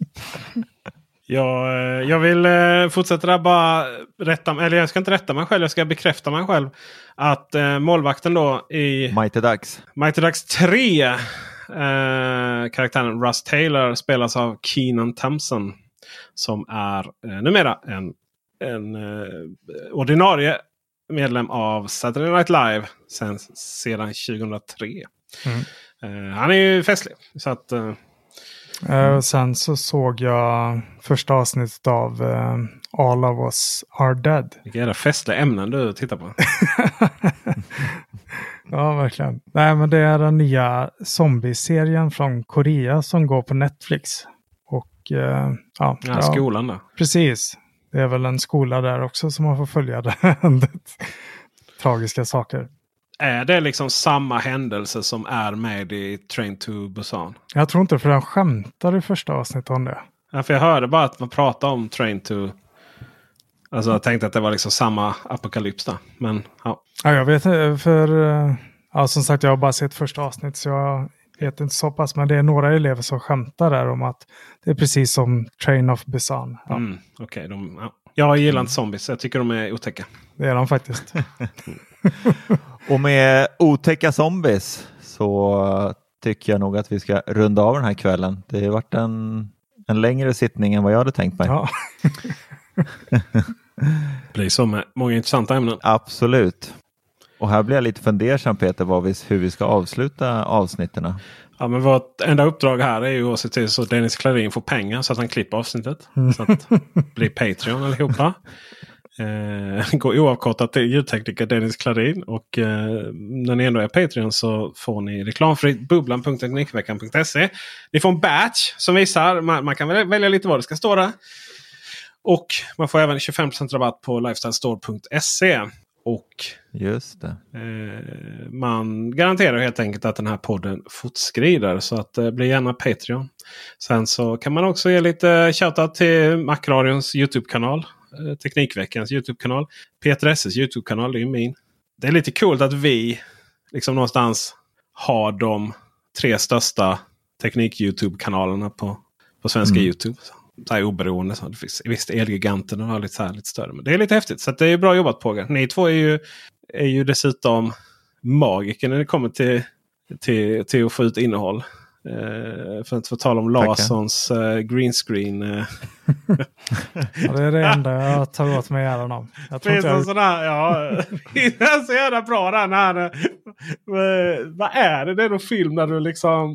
Jag, eh, jag vill eh, fortsätta där bara rätta, eller jag ska inte rätta mig själv, jag ska bekräfta mig själv. Att eh, målvakten då i Mighty Ducks. Mighty Ducks 3. Eh, karaktären Russ Taylor spelas av Keenan Thompson. Som är eh, numera en, en eh, ordinarie medlem av Saturday Night Live sen, sedan 2003. Mm. Eh, han är ju festlig. Så att, eh, och sen så såg jag första avsnittet av eh, All of us are dead. vilka jävla festliga ämnen du tittar på. [laughs] Ja, verkligen. Nej, men det är den nya zombieserien från Korea som går på Netflix. Och eh, ja, Ja, skolan där. Precis. Det är väl en skola där också som man får följa [laughs] det tragiska saker. Är det liksom samma händelse som är med i Train to Busan? Jag tror inte för den skämtar i första avsnittet om det. Ja, för jag hörde bara att man pratade om Train to... Alltså jag tänkte att det var liksom samma apokalyps där. Men ja. Ja, jag vet inte, för eh, ja, som sagt jag har bara sett första avsnittet så jag vet inte så pass. Men det är några elever som skämtar där om att det är precis som Train of Busan. Ja, Mm, okej, de, ja. Jag gillar inte zombies. Jag tycker de är otäcka. Det är de faktiskt. [laughs] [laughs] Och med otäcka zombies så tycker jag nog att vi ska runda av den här kvällen. Det har varit en, en längre sittning än vad jag hade tänkt mig. Ja. [laughs] blir så med många intressanta ämnen. Absolut. Och här blir jag lite fundersam Peter vad vi, hur vi ska avsluta avsnitten. Ja, men vårt enda uppdrag här är ju att se till så att Dennis Klarin får pengar så att han klipper avsnittet. Så att [laughs] bli Patreon allihopa. Eh, [laughs] gå oavkortat till ljudtekniker Dennis Klarin. Och eh, när ni ändå är Patreon så får ni reklamfritt bubblan.teknikveckan.se. Ni får en batch som visar. Man, man kan väl välja lite vad det ska stå där. Och man får även 25% rabatt på lifestylestore.se. Och Just. Eh, man garanterar helt enkelt att den här podden fortskrider. Så att eh, bli gärna Patreon. Sen så kan man också ge lite shoutout till Macradions YouTube-kanal. Eh, Teknikveckans YouTube-kanal. Peter Esses YouTube-kanal, det är min. Det är lite coolt att vi liksom någonstans har de tre största teknik-YouTube-kanalerna på, på svenska Mm. YouTube. Så här oberoende. Så det finns, visst, Elgiganten har lite, så här, lite större. Men det är lite häftigt. Så det är bra jobbat på er. Ni två är ju, är ju dessutom magiker när det kommer till, till, till att få ut innehåll. Eh, för att få tala om. Larssons eh, green screen. Eh. Ja, det är det enda jag tar åt mig äran av. Jag tror Finns jag... sån här, ja, [laughs] det är så jävla bra där när han, eh, Vad är det? Det är någon film där du liksom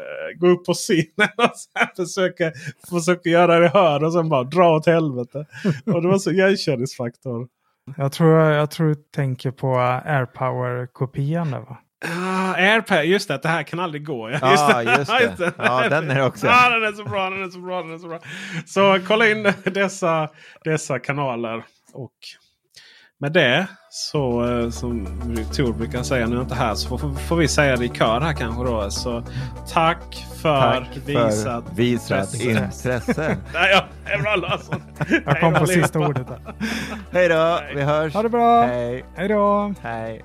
eh, går upp på scenen och så här försöker, försöker göra det hör och sen bara dra åt helvete. Och det var så igenkänningsfaktor. Jag tror, jag tror du tänker på AirPower-kopian där va? Ah, AirPad, just det, att det här kan aldrig gå. Ja, [laughs] Ja, just det. Ja, den är det också. Ja, den är så bra, den är så bra, den är så bra. Så kolla in dessa, dessa kanaler. Och med det så eh, som Tor brukar säga, nu är jag inte här, så får, får vi säga det i kör här kanske då. Så tack för Tack visat för visat intresse. [laughs] Nej, ja, det är bra Larsson. Jag kom Hej på då, sista ordet. Hej då, vi hörs. Ha det bra! Hej. Hej då! Hej.